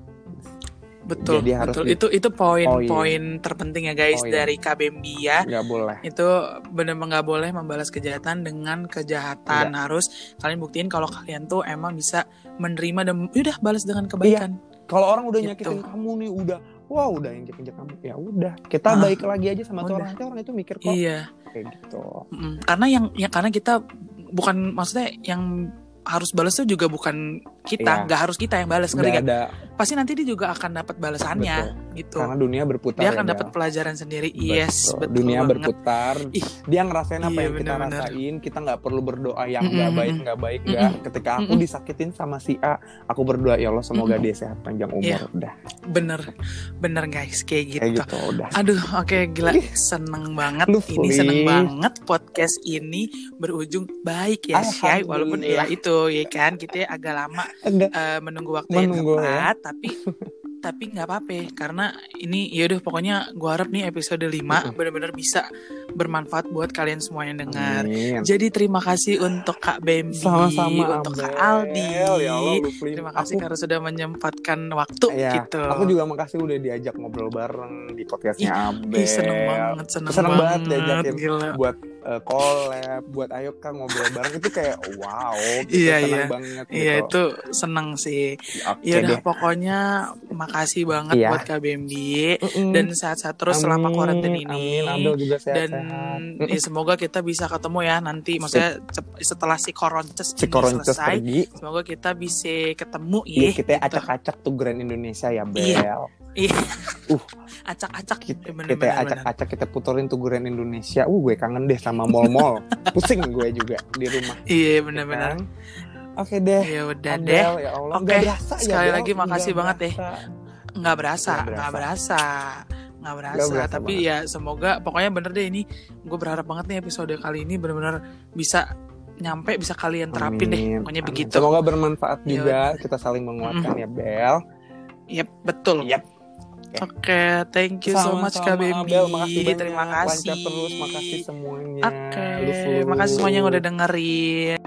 Betul, Jadi harus betul. di- Itu itu poin-poin Oh, iya. terpenting ya guys Oh, iya. dari KBMB ya. nggak boleh Itu benar-benar nggak boleh membalas kejahatan dengan kejahatan. Harus kalian buktiin kalau kalian tuh emang bisa menerima dan udah balas dengan kebaikan. kalau orang udah Gitu. nyakitin kamu nih udah wah udah injek injek kamu ya udah kita Ah, baik lagi aja sama tuh udah. orang nanti orang itu mikir kok Iya. kayak gitu Mm, Karena yang ya karena kita bukan maksudnya yang harus balas tuh juga bukan kita, Iya. nggak harus kita yang balas ngerti nggak nggak? ada Pasti nanti dia juga akan dapat balasannya gitu. karena dunia berputar Dia ya, akan dapat pelajaran sendiri. Betul. Yes, betul dunia banget. berputar Ih. dia ngerasain apa Iya, yang kita bener-bener. rasain kita nggak perlu berdoa yang nggak baik mm-mm. nggak baik nggak ketika aku Mm-mm. disakitin sama si A aku berdoa ya Allah semoga Mm-mm. dia sehat panjang umur Iya. udah Bener, bener guys, kayak gitu. kayak gitu udah Aduh, oke gila, Ih. seneng banget. Ini seneng banget podcast ini berujung baik ya, Syai. Walaupun ya itu ya kan kita agak lama eh, menunggu waktu yang Menunggu, ya. tepat, tapi tapi nggak apa-apa karena ini ya udah pokoknya gua harap nih episode 5 Mm-mm. benar-benar bisa bermanfaat buat kalian semua yang dengar. Amin. Jadi terima kasih untuk Kak Bambi, sama-sama untuk Kak. Aldi. ya Allah lu Fli. Terima kasih aku, karena sudah menyempatkan waktu ya, gitu. aku juga makasih udah diajak ngobrol bareng di podcastnya Abel Ih, seneng banget, seneng, Seneng banget banget, diajakin gila. buat eh, collab buat ayo kan ngobrol bareng itu kayak wow gitu, Iya, iya. banget Iya gitu. itu seneng sih. Oke Ya udah pokoknya makasih banget Iya. buat Kak Bambi Mm-mm. dan sehat-sehat terus selama Amin, kuarantin ini. Amin, juga dan sehat-sehat. ya, semoga kita bisa ketemu ya nanti maksudnya setelah si koronces Si ini Koronces selesai pergi, semoga kita bisa ketemu iya ya kita gitu. acak-acak tuh Grand Indonesia ya Bel. Iya, Iya. Uh. acak-acak Kita, Ya, bener, kita bener. acak-acak kita puterin tuh Indonesia. Uh, gue kangen deh sama mall-mall. Pusing gue juga di rumah. iya ya benar-benar kan? Oke deh. ya udah Abel, deh ya Allah. Oke, berasa ya, sekali Bel. lagi makasih banget deh. berasa. nggak berasa Nggak berasa nggak berasa, Nggak berasa tapi ya semoga pokoknya bener deh ini gue berharap banget nih episode kali ini benar-benar bisa nyampe bisa kalian terapin deh Amin, pokoknya amin. begitu Semoga bermanfaat Ya juga. Kita saling menguatkan ya Bel. Yep, betul Yep. Oke thank you so much Kak Baby Abel, makasih banyak. terima kasih Lancar terus, makasih semuanya. oke full. makasih semuanya yang udah dengerin